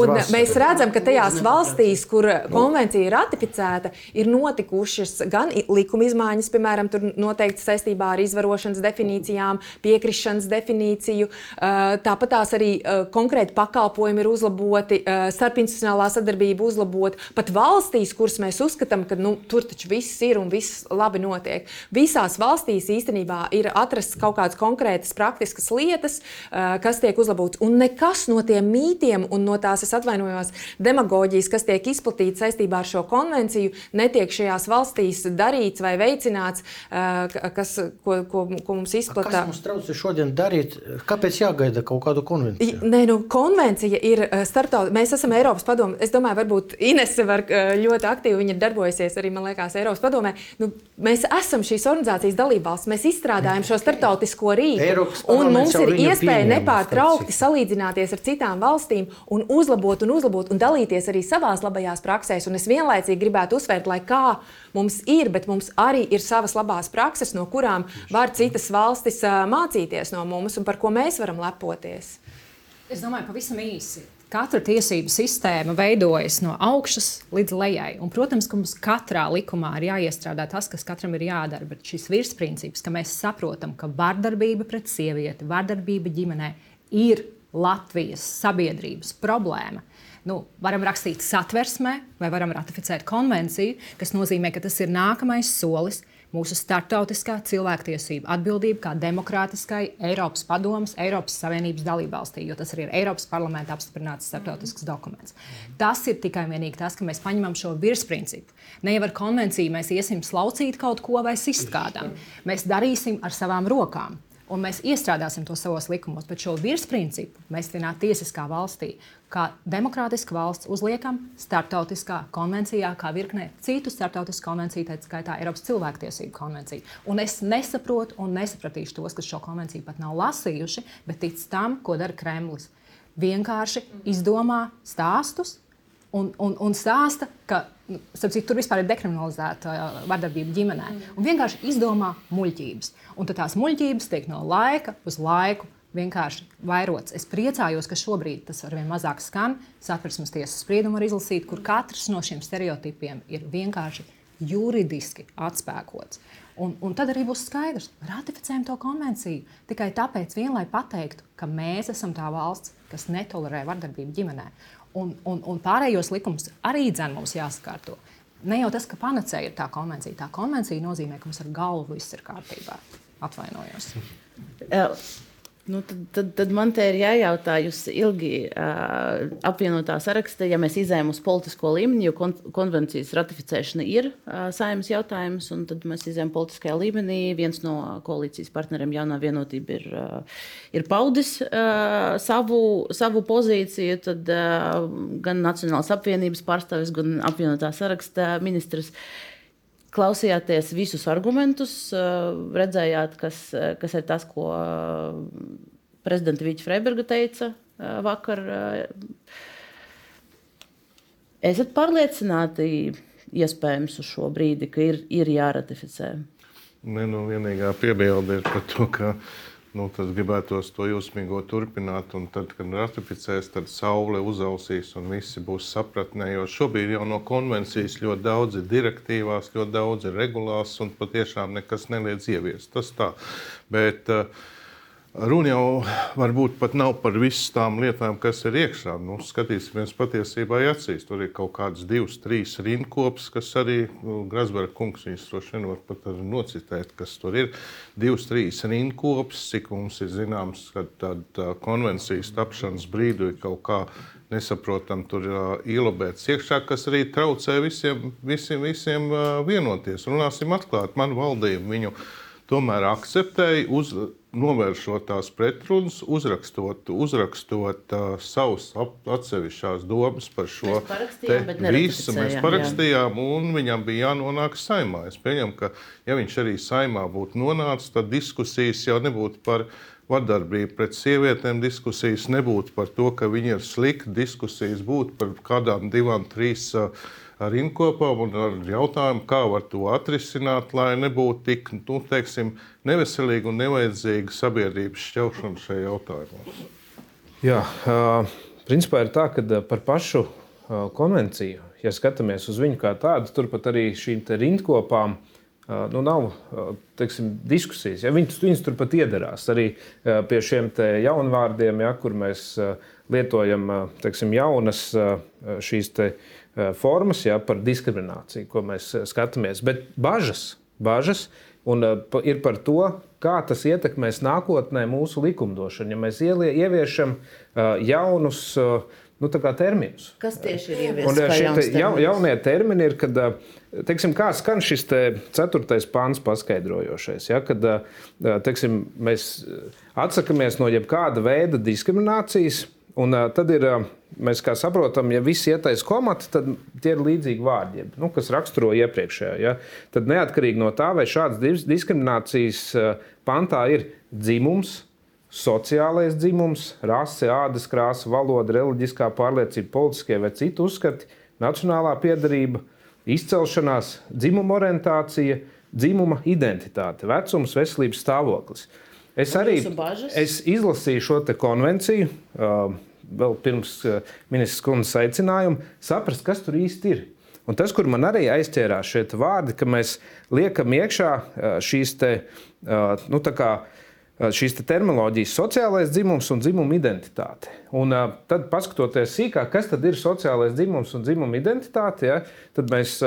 Un mēs redzam, ka tajās valstīs, kur konvencija ir ratificēta, ir notikušas gan likuma izmaiņas, piemēram, noteikti saistībā ar izvarošanas definīcijām, piekrišanas definīciju. Uh, tāpat tās arī uh, konkrēti pakalpojumi ir uzlaboti, starpinstitucionālā sadarbība uzlabota pat valstīs, kuras mēs uzskatām, ka nu, tur taču viss ir un viss labi notiek. Visās valstīs īstenībā ir atrastas kaut kādas konkrētas, praktiskas lietas, kas tiek uzlabotas. Un nekas no tiem mītiem un no tās, es atvainojos, demagoģijas, kas tiek izplatīta saistībā ar šo konvenciju, netiek šajās valstīs darīts vai veicināts, kas, ko, ko, ko mums izplatīja. Kas mums traucē šodien darīt? Kāpēc jāgaida kaut kādu konvenciju? Nē, nu, konvencija ir starptautiska. Mēs esam Eiropas padomu. Es domāju, varbūt Ines Inese var ļoti aktīvi, viņa ir darbojusies arī, man liekas, Eiropas padomē. Nu, mēs esam šīs organizācijas dalībvalsts, mēs izstrādājam šo starptautisko rīku. Un mums ir iespēja nepārtraukti salīdzināties ar citām valstīm un uzlabot un uzlabot un dalīties arī savās labajās praksēs. Un es vienlaicīgi gribētu uzsvērt, lai kā mums ir, bet mums arī ir savas labās prakses, no kurām var citas valstis mācīties no mums un par ko mēs varam lepoties. Es domāju, pavisam īsi. Katra tiesību sistēma veidojas no augšas līdz lejai. Un, protams, ka mums katrā likumā ir jāiestrādā tas, kas katram ir jādara. Bet šis virsprincips, ka mēs saprotam, ka vardarbība pret sievieti, vardarbība ģimenē ir Latvijas sabiedrības problēma. Nu, varam rakstīt satversmē, vai varam ratificēt konvenciju, kas nozīmē, ka tas ir nākamais solis mūsu starptautiskā cilvēktiesība atbildība kā demokrātiskai Eiropas padomas, Eiropas Savienības dalībvalstī, jo tas arī ir Eiropas parlamenta apstiprināts starptautisks dokuments. Tas ir tikai vienīgi tas, ka mēs paņemam šo virsprincipu. Ne jau ar konvenciju mēs iesim slaucīt kaut ko vai sist kādam. Mēs darīsim ar savām rokām un mēs iestrādāsim to savos likumos. Bet šo virsprincipu mēs vienā tiesiskā valstī, kā demokrātiska valsts, uzliekam starptautiskā konvencijā, kā virknē citu starptautisku konvenciju, tā skaitā Eiropas cilvēktiesību konvenciju. Un es nesaprotu un nesapratīšu tos, kas šo konvenciju pat nav lasījuši, bet tic tam, ko dara Kremlis. Vienkārši izdomā stāstus un, un, un stāsta, ka nu, citu, tur vispār ir dekriminalizēta uh, vardarbība ģimenē. Un vienkārši izdomā muļķības. Un tad tās muļķības tiek no laika uz laiku vienkārši vairots. Es priecājos, ka šobrīd tas ar vien mazāk skan. Satversmes tiesas spriedumu var izlasīt, kur katrs no šiem stereotipiem ir vienkārši juridiski atspēkots. Un, un tad arī būs skaidrs, ratificējam to konvenciju tikai tāpēc, vien, lai pateiktu, ka mēs esam tā valsts, kas netolerē vardarbību ģimenē. Un, un, un pārējos likumus arī dzēn mums jāsakārto. Ne jau tas, ka panacēja ir tā konvencija. Tā konvencija nozīmē, ka mums ar galvu viss ir kārtībā. Atvainojos. Nu, tad, tad, tad man te ir jājautā, jūs ilgi uh, apvienotā sarakstā, ja mēs izējām uz politisko līmeni, jo kon konvencijas ratificēšana ir uh, saimnes jautājums, un tad mēs izējām politiskajā līmenī. Viens no koalīcijas partneriem, jaunā vienotība, ir, uh, ir paudis uh, savu, savu pozīciju. Tad uh, gan Nacionālās apvienības pārstāvis, gan apvienotā sarakstā ministrs. Klausījāties visus argumentus, redzējāt, kas, kas ir tas, ko prezidenta Vīķa Freiberga teica vakar. Esat pārliecināti, iespējams, uz šo brīdi, ka ir, ir jāratificē? Ne, nu, vienīgā piebilde ir par to, ka Nu, tad gribētos to jūsmīgo turpināt, tad, kad ratificēs, tad saule uzausīs un visi būs sapratnē. Jo šobrīd jau no konvencijas ļoti daudz ir direktīvās, ļoti daudz ir regulās, un patiešām nekas neliedz ieviest. Tas tā. Bet, uh, Runa jau varbūt pat nav par visām tām lietām, kas ir iekšā. Nu, skatīsimies patiesībā acīs. Tur ir kaut kādas divas, trīs rindkopas, kas arī nu, Grasberga kungs viņus droši vien var pat nocitēt, kas tur ir. Divas, trīs rindkopas, cik mums ir zināms, ka tāda konvencijas tapšanas brīdi ir kaut kā nesaprotam, tur uh, ielabēts iekšā, kas arī traucē visiem, visiem, visiem uh, vienoties. Runāsim atklāti, man valdība viņu tomēr akceptēja. Uz, novēršot tās pretrunas, uzrakstot, uzrakstot uh, savus atsevišķās domas par šo visu. Mēs parakstījām, jā. un viņam bija jānonāk saimā. Es pieņemu, ka, ja viņš arī saimā būtu nonācis, tad diskusijas jau nebūtu par vardarbību pret sievietēm, diskusijas nebūtu par to, ka viņi ir slikti, diskusijas būtu par kādām divām, trīs. Uh, ar inkopām un ar jautājumu, kā var to atrisināt, lai nebūtu tik nu, teiksim, neveselīga un nevajadzīga sabiedrības šķelšana šajā jautājumā. Jā, principā ir tā, ka par pašu konvenciju, ja skatāmies uz viņu kā tādu, turpat arī šīm rindkopām. Nu, nav teiksim, diskusijas. Ja, viņas, viņas turpat iedarās arī pie šiem jaunvārdiem, ja, kur mēs lietojam teiksim, jaunas šīs Eh, formas ja, par diskrimināciju, ko mēs eh, skatāmies. Bet bažas, bažas un, uh, ir par to, kā tas ietekmēs nākotnē mūsu likumdošanu. Ja mēs ielie, ieviešam jaunus nu, terminus. Kas tieši ir ieviests? Ja, jaunie termini ir, kad, teiksim, kā skan šis te ceturtais pāns paskaidrojošais. Ja, kad teiksim, mēs atsakāmies no jebkāda veida diskriminācijas Un, uh, tad ir, uh, mēs kā saprotam, ja viss ietais komati, tad tie ir līdzīgi vārdi, nu, kas raksturo iepriekšējā. Ja? Tad neatkarīgi no tā, vai šādas diskriminācijas uh, pantā ir dzimums, sociālais dzimums, rase, ādas krāsa, valoda, reliģiskā pārliecība, politiskie vai citu uzskati, nacionālā piedarība, izcelšanās, dzimuma orientācija, dzimuma identitāte, vecums, veselības stāvoklis. Es arī es izlasīju šo konvenciju, vēl pirms ministrs kundzes aicinājuma, saprast, kas tur īsti ir. Un tas, kur man arī aizķērās šie vārdi, ka mēs liekam iekšā šīs te, nu, kā, šīs te terminoloģijas, sociālais dzimums un dzimuma identitāte. Un tad, paskatoties sīkāk, kas tad ir sociālais dzimums un dzimuma identitāte, ja, tad mēs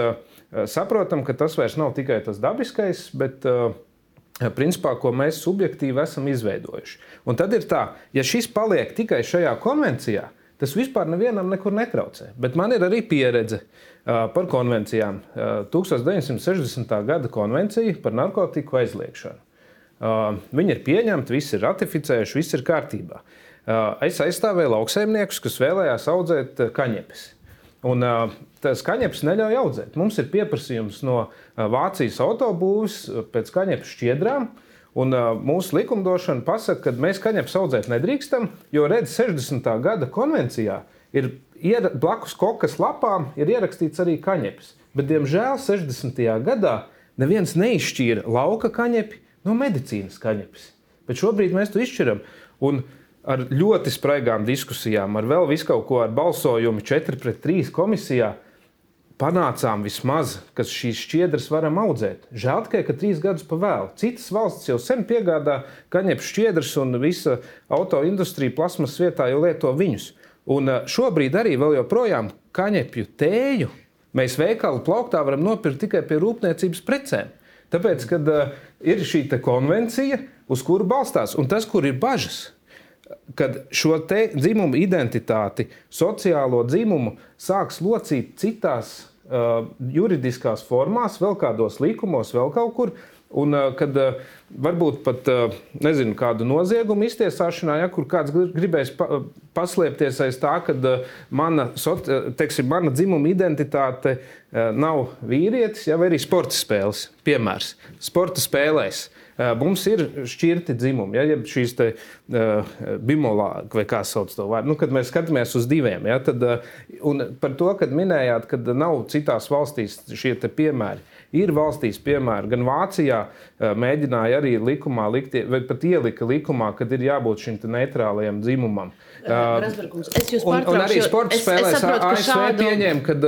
saprotam, ka tas vairs nav tikai tas dabiskais, bet uh, principā, ko mēs subjektīvi esam izveidojuši. Un tad ir tā, ja šis paliek tikai šajā konvencijā, tas vispār nevienam nekur netraucē. Bet man ir arī pieredze uh, par konvencijām. Uh, 1960. gada konvencija par narkotiku aizliegšanu. Viņi ir pieņemti, visi ir ratificējuši, viss ir kārtībā. Es aizstāvēju lauksaimniekus, kas vēlējās audzēt kaņepes. Un, uh, tas kaņepes neļauj audzēt. Mums ir pieprasījums no Vācijas autobūves pēc kaņepes šķiedrām. Un, mūsu likumdošana pasaka, ka mēs kaņepes audzēt nedrīkstam, jo redz 60. gada konvencijā ir ier, blakus kokas lapām ir ierakstīts arī kaņepes. Bet, diemžēl, 60. gadā neviens neizšķīra lauka kaņepi no medicīnas kaņepes. Bet šobrīd mēs to izšķiram. Un, ar ļoti spraigām diskusijām, ar vēl visu kaut ko, ar balsojumu 4 pret 3 komisijā. Panācām vismaz, ka šīs šķiedras varam audzēt. Žēl tikai, ka trīs gadus pa vēlu. Citas valstis jau sen piegādā kaņepes šķiedras, un visa autoindustrija plasmas vietā jau lieto viņus. Un eh, šobrīd arī vēl joprojām kaņepju tēju mēs veikalu plauktā varam nopirkt tikai pie rūpniecības precēm. Tāpēc, kad uh, ir šī konvencija, uz kuru balstās, un tas, kur ir bažas, kad šo dzimumu identitāti, sociālo dzimumu sāks locīt citās uh, juridiskās formās, vēl kādos likumos, vēl kaut kur. Un, uh, kad uh, varbūt pat uh, nezinu, kādu noziegumu iztiesāšanā, ja kur kāds gribēs pa, paslēpties aiz tā, ka uh, mana, teiksim, mana dzimuma identitāte uh, nav vīrietis, ja, vai arī sporta spēles. Piemērs sporta spēlēs. Mums ir šķirti dzimumi, ja, ja šīs te, uh, bimolā, vai kā sauc to vārdu, nu, kad mēs skatāmies uz diviem. Ja, tad, uh, par to, kad minējāt, ka nav citās valstīs šie piemēri. Ir valstīs, piemēram, gan Vācijā, mēģināja arī likumā likt, vai pat ielika likumā, kad ir jābūt šim neitrālajam dzimumam. Es jūs un, un arī sporta spēlēs ASV šādu... pieņēma, kad,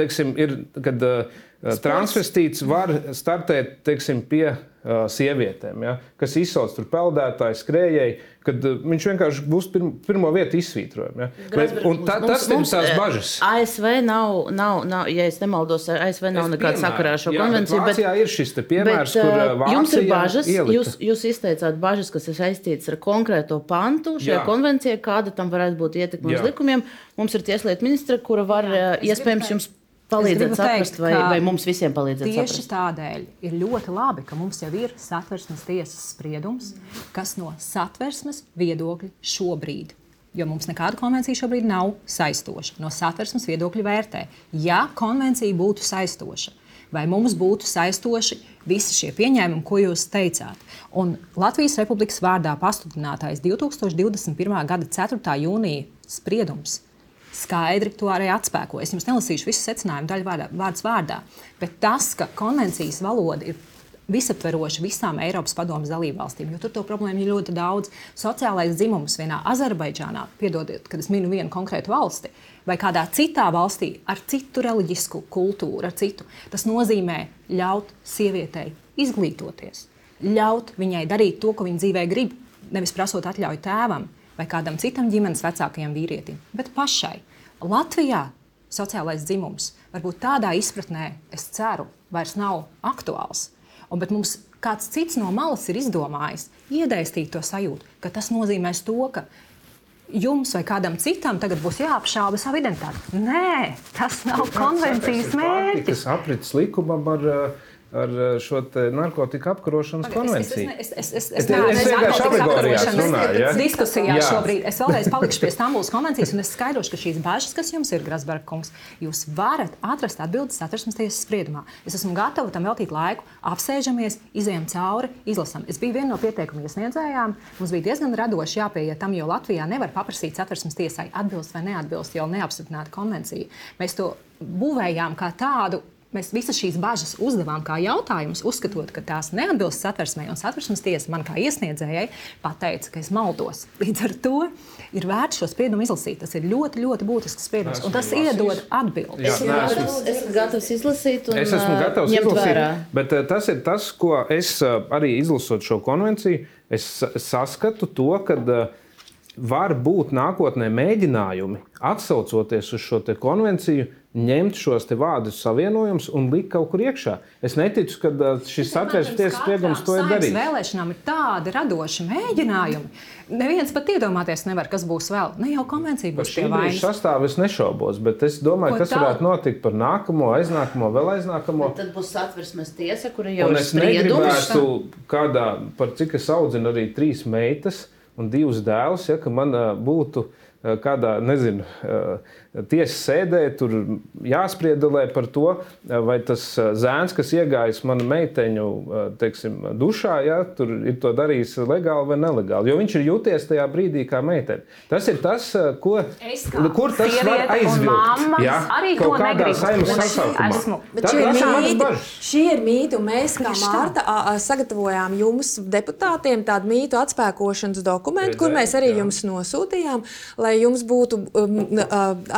teiksim, ir, kad Sports. transvestīts var startēt teiksim, pie uh, sievietēm, ja, kas izsauc tur peldētāju, skrējēju, kad viņš vienkārši būs pirmo, pirmo vietu izsvītrojumā. Ja. Ta, tas ir tās bažas. ASV nav, nav, nav, ja es nemaldos, ASV nav nekāda sakarā ar šo jā, konvenciju. Bet Vācijā ir šis piemērs, bet, kur uh, jums ir bažas. Ielika. Jūs, jūs izteicāt bažas, kas ir saistītas ar konkrēto pantu šajā jā. konvencijā, kāda tam varētu būt ietekme uz likumiem. Mums ir tieslietu ministra, kura var jā, iespējams jums palīdzēt saprast, teikt, vai, vai mums visiem palīdzēt tieši saprast. Tieši tādēļ ir ļoti labi, ka mums jau ir satversmes tiesas spriedums, kas no satversmes viedokļa šobrīd. Jo mums nekāda konvencija šobrīd nav saistoša. No satversmes viedokļa vērtē, ja konvencija būtu saistoša, vai mums būtu saistoši visi šie pieņēmumi, ko jūs teicāt. Un Latvijas Republikas vārdā pasludinātais 2021. gada 4. jūnija spriedums skaidri to arī atspēko. Es jums nelasīšu visu secinājumu daļu vārdā, vārds vārdā, bet tas, ka konvencijas valoda ir visaptveroša visām Eiropas padomus dalībvalstīm, jo tur to problēmu ir ļoti daudz. Sociālais dzimums vienā Azerbaidžānā, piedodiet, kad es minu vienu konkrētu valsti, vai kādā citā valstī ar citu reliģisku kultūru, ar citu, tas nozīmē ļaut sievietei izglītoties, ļaut viņai darīt to, ko viņa dzīvē grib, nevis prasot atļauju tēvam vai kādam citam ģimenes vecākajam vīrietim, bet pašai. Latvijā sociālais dzimums varbūt tādā izpratnē, es ceru, vairs nav aktuāls. Un, bet mums kāds cits no malas ir izdomājis iedēstīt to sajūtu, ka tas nozīmēs to, ka jums vai kādam citam tagad būs jāapšauba savu identitāti. Nē, tas nav konvencijas mērķis. Tas aprits likumam ar uh, ar eh, šo narkotiku apkarošanas konvenciju. Es, es, es, es, es, es, vienkārši apgabarijās runāju. Ja? Diskusijā Jā. šobrīd es vēlreiz palikšu pie Stambulas konvencijas, un es skaidrošu, ka šīs bažas, kas jums ir, Grasberga kungs, jūs varat atrast atbildes satversmes tiesas spriedumā. Es esmu gatava tam veltīt laiku, apsēžamies, izējām cauri, izlasām. Es biju viena no pieteikumu iesniedzējām. Mums bija diezgan radoši jāpieiet tam, jo Latvijā nevar paprasīt satversmes tiesai atbilst vai neatbilst jau neapstiprināta konvencija. Mēs to būvējām kā tādu Mēs visas šīs bažas uzdevām kā jautājumus, uzskatot, ka tās neatbilst satversmei. Un satversmes tiesa man kā iesniedzējai pateica, ka es maldos. Līdz ar to ir vērts šo spriedumu izlasīt. Tas ir ļoti, ļoti būtisks spriedums. Un tas iedod atbildi. Jā, es esmu gatavs izlasīt. Es esmu gatavs izlasīt. Vērā. Bet tas ir tas, ko es arī izlasot šo konvenciju, es saskatu to, ka var būt nākotnē mēģinājumi, atsaucoties uz šo konvenciju, ņemt šos vārdus savienojumus un likt kaut kur iekšā. Es neticu, ka šis satversmes tiesas spriedums to ir darījis. Vēlēšanām ir tādi radoši mēģinājumi. Neviens pat iedomāties nevar, kas būs vēl. Ne jau konvencija būs šī vainas. Sastāvs es nešaubos, bet es domāju, Ko kas tā? varētu notikt par nākamo, aiznākamo, vēl aiznākamo. Bet tad būs satversmes tiesa, kura jau ir spriedums. Kādā, par cik es audzinu arī trīs meitas un divus dēlus, ja, ka man uh, būtu kādā, nezinu, tiesas sēdē, tur jāspriedelē par to, vai tas zēns, kas iegājis manu meiteņu teiksim, dušā, ja, tur ir to darījis legāli vai nelegāli. Jo viņš ir jūties tajā brīdī kā meitene. Tas ir tas, ko, kur tas var aizvilkt. Jā, arī sasaukumā. Bet šie ir, mīti, šie ir mīti, un mēs kā Mārta sagatavojām jums deputātiem tādu mītu atspēkošanas dokumentu, kur mēs arī jums nosūtījām, lai jums būtu um,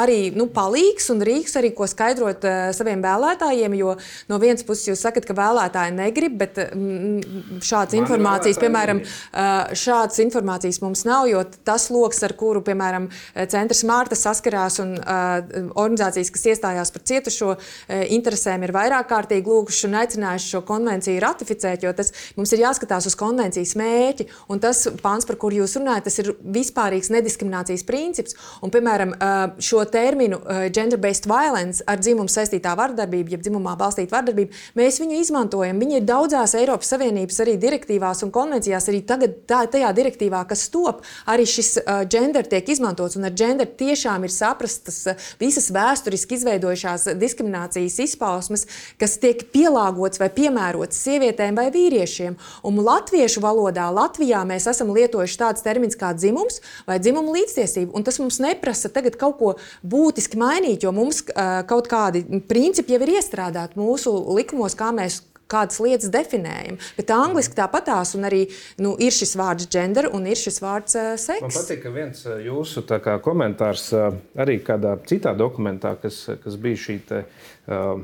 arī nu, palīgs un rīks, arī ko skaidrot uh, saviem vēlētājiem. Jo no vienas puses jūs sakat, ka vēlētāji negrib, bet mm, šādas Man informācijas, piemēram, uh, šādas informācijas mums nav, jo tas lokus, ar kuru, piemēram, centrs Mārta saskarās un uh, organizācijas, kas iestājās par cietušo uh, interesēm, ir vairāk kārtīgi lūguši un aicinājuši šo konvenciju ratificēt, jo tas mums ir jāskatās uz konvencijas mērķi. Un tas pāns, par kuru jūs runājat, tas ir vispārīgs nediskriminācijas princips. Un, piemēram, šo terminu gender-based violence ar dzimumu saistītā vardarbība, jeb dzimumā balstīta vardarbība, mēs viņu izmantojam. Viņi ir daudzās Eiropas Savienības arī direktīvās un konvencijās, arī tagad tā, tajā direktīvā, kas top, arī šis gender tiek izmantots. Un ar gender tiešām ir saprastas visas vēsturiski izveidojušās diskriminācijas izpausmes, kas tiek pielāgotas vai piemērotas sievietēm vai vīriešiem. Un latviešu valodā Latvijā mēs esam lietojuši tāds termins kā dzimums vai dzimuma līdztiesība. Tas mums neprasa tagad kaut ko būtiski mainīt, jo mums uh, kaut kādi principi jau ir iestrādāti mūsu likumos, kā mēs kādas lietas definējam. Bet angliski tāpatās, un arī nu, ir šis vārds gender un ir šis vārds uh, seks. Man patīk, ka viens jūsu kā, komentārs uh, arī kādā citā dokumentā, kas, kas bija šī te, uh,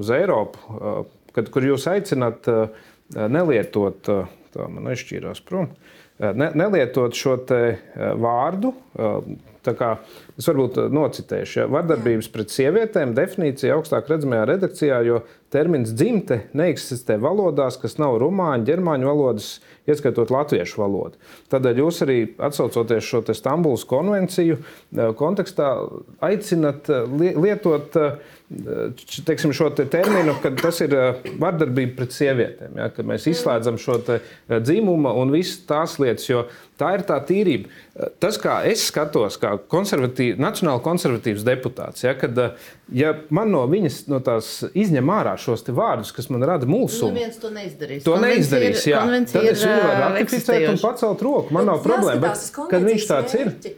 uz Eiropu, uh, kad, kur jūs aicināt uh, nelietot, uh, tā man aizšķīrās prom. Uh, ne, nelietot šo eh, vārdu. Eh, kā, es varbūt nocitēšu. Ja, vardarbības pret sievietēm definīcija augstāk redzamajā redakcijā, jo termins dzimte neeksistē valodās, kas nav rumāņu, ģermāņu valodas, ieskaitot latviešu valodu. Tādēļ jūs arī atsaucoties šo Stambulas konvenciju kontekstā aicinat lietot teiksim, šo te terminu, ka tas ir vardarbība pret sievietēm. Ja, kad mēs izslēdzam šo dzimumu un visas tās lietas, jo tā ir tā tīrība. Tas, kā es skatos, kā konservatīv, nacionāli konservatīvs deputāts, ja, kad ja man no viņas no izņem ārā šos vārdus, kas man rada mulsumu, nu, to neizdarīs. To neizdarīs jā. Tad es varu ratificēt un pacelt roku. Man nav problēma. Bet, kad viņš tāds ir. Mērķi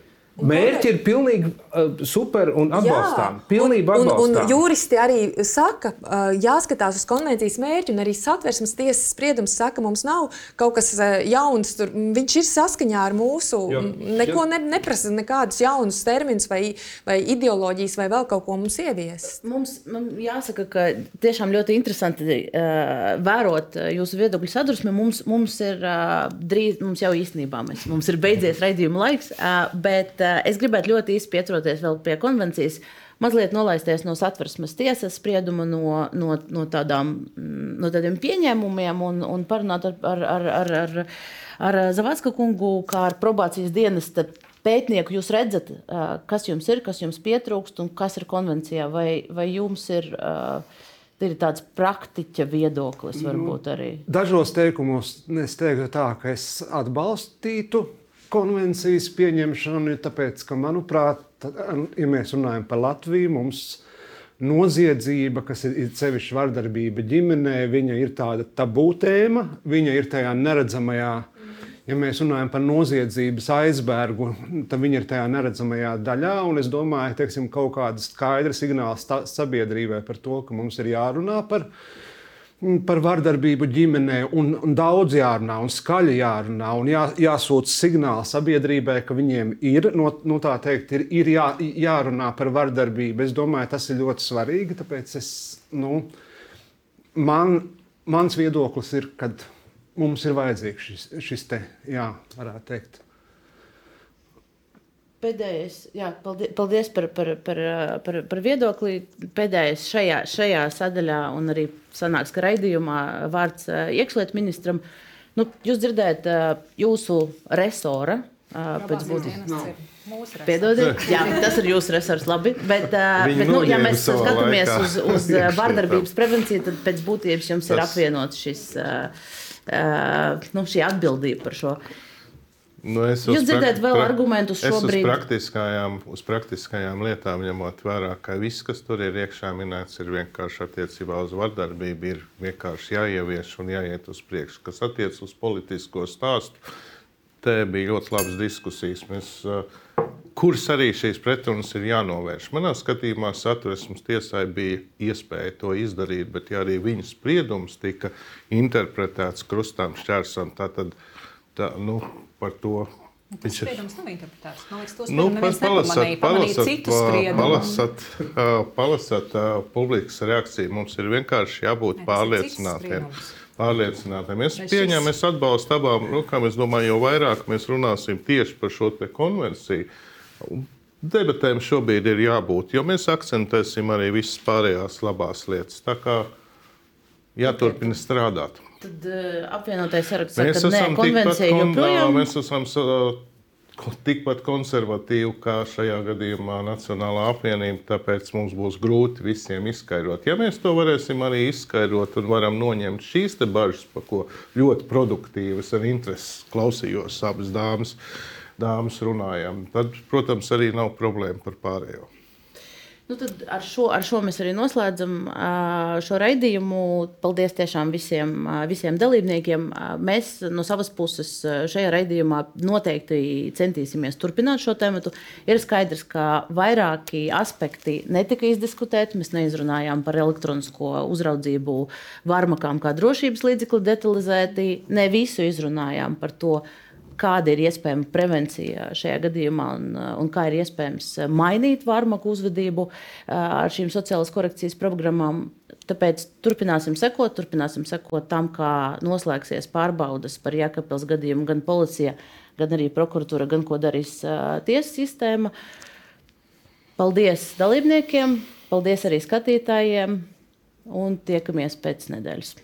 ir pilnīgi uh, super un atbalstām. Pilnībā atbalstām. Un, un juristi arī saka, uh, jāskatās uz konvencijas mērķi, un arī satversmes tiesas spriedums saka, mums nav kaut kas uh, jauns. Tur, viņš ir saskaņā ar mūsu, jo, neko ne, neprasa nekādus jaunus terminus vai, vai ideoloģijas vai vēl kaut ko mums ieviest. Mums jāsaka, ka tiešām ļoti interesanti uh, vērot jūsu viedokļu sadursmi. Mums, mums ir uh, drīz, mums jau īstenībā mēs, mums ir beidzies raidījuma laiks, uh, bet es gribētu ļoti īsi pieturoties vēl pie konvencijas, mazliet nolaisties no satversmes tiesas sprieduma, no, no, no, tādām, mm, no tādiem pieņēmumiem un, un parunāt ar, ar, ar, ar, ar, ar Zavadska kungu, kā ar probācijas dienesta pētnieku. Jūs redzat, kas jums ir, kas jums pietrūkst un kas ir konvencijā, vai, vai jums ir. Ir tāds praktiķa viedoklis, nu, varbūt arī. Dažos teikumos es teiktu, tā, ka es atbalstītu konvencijas pieņemšanu, tāpēc, ka, manuprāt, ja mēs runājam par Latviju, mums noziedzība, kas ir, ir sevišķi vardarbība ģimenē, viņa ir tāda tabū tēma, viņa ir tajā neredzamajā. Ja mēs runājam par noziedzības aizbērgu, tad viņi ir tajā neredzamajā daļā. Es domāju, ka kaut kāda skaidra signāla sabiedrībai par to, ka mums ir jārunā par viņu par vardarbību ģimenē, un, un daudz jārunā, un skaļi jārunā, un jā, jāsūta signāli sabiedrībai, ka viņiem ir, no, nu, teikt, ir, ir jā, jārunā par vardarbību. Es domāju, tas ir ļoti svarīgi. Tāpēc es, nu, man, mans viedoklis ir, ka mums ir vajadzīgs šis, šis te, jā, varētu teikt. Pēdējais, jā, paldies, paldies par, par, par, par, par viedokli. Pēdējais šajā, šajā sadaļā, un arī sanāks, ka raidījumā vārds iekšlietu ministram. Nu, jūs dzirdējat jūsu resora pēc būtības. Piedodiet, jā, tas ir jūsu resurs, labi. Bet, bet nu, ja mēs skatāmies uz, uz vardarbības prevenciju, tad pēc būtības jums tas... ir apvienots šis, nu, šī atbildība par šo. Nu, Jūs dzirdējat vēl argumentus šobrīd? Uz praktiskajām, uz praktiskajām lietām ņemot vērā, ka viss, kas tur ir iekšā minēts, ir vienkārši attiecībā uz vardarbību, ir vienkārši jāievieš un jāiet uz priekšu. Kas attiec uz politisko stāstu, te bija ļoti labas diskusijas. Mēs, uh, kuras arī šīs pretrunas ir jānovērš. Manā skatījumā satversmes tiesai bija iespēja to izdarīt, bet ja arī viņas spriedums tika interpretēts krustām šķērsam, tad tā, nu, par to Tas spriedums nav interpretēts. Man liekas, to Nu, palasat, palasat, palasat, palasat ā, publikas reakciju. Mums ir vienkārši jābūt Nē, pārliecinātiem. Pārliecinātiem. Es pieņemu, es atbalstu abām rokām. Es domāju, jo vairāk mēs runāsim tieši par šo konvenciju, debatēm šobrīd ir jābūt, jo mēs akcentēsim arī visas pārējās labās lietas. Tā kā jāturpina strādāt. Tad uh, apvienotais saraksts saka, ka nē, konvencija kon, joprojām mēs esam tikpat konservatīvi kā šajā gadījumā Nacionālā apvienība. Tāpēc mums būs grūti visiem izskaidrot. Ja mēs to varēsim arī izskaidrot un varam noņemt šīs bažas, par ko ļoti produktīvas ar interesi klausījos abas dāmas, dāmas runājām, tad, protams, arī nav problēma par pārējo. Nu, ar šo, ar šo mēs arī noslēdzam šo raidījumu. Paldies tiešām visiem, visiem dalībniekiem. Mēs no savas puses šajā raidījumā noteikti centīsimies turpināt šo tēmu. Ir skaidrs, ka vairāki aspekti netika izdiskutēti. Mēs neizrunājām par elektronisko uzraudzību varmakām kā drošības līdzekli detalizēti. Ne visu izrunājām par to, kāda ir iespējama prevencija šajā gadījumā un, un kā ir iespējams mainīt vārmaku uzvedību ar šīm sociālās korekcijas programmām. Tāpēc turpināsim sekot, turpināsim sekot tam, kā noslēgsies pārbaudas par Jēkabpils gadījumu, gan policija, gan arī prokuratūra, gan ko darīs uh, tiesas sistēma. Paldies dalībniekiem, paldies arī skatītājiem un tiekamies pēc nedēļas.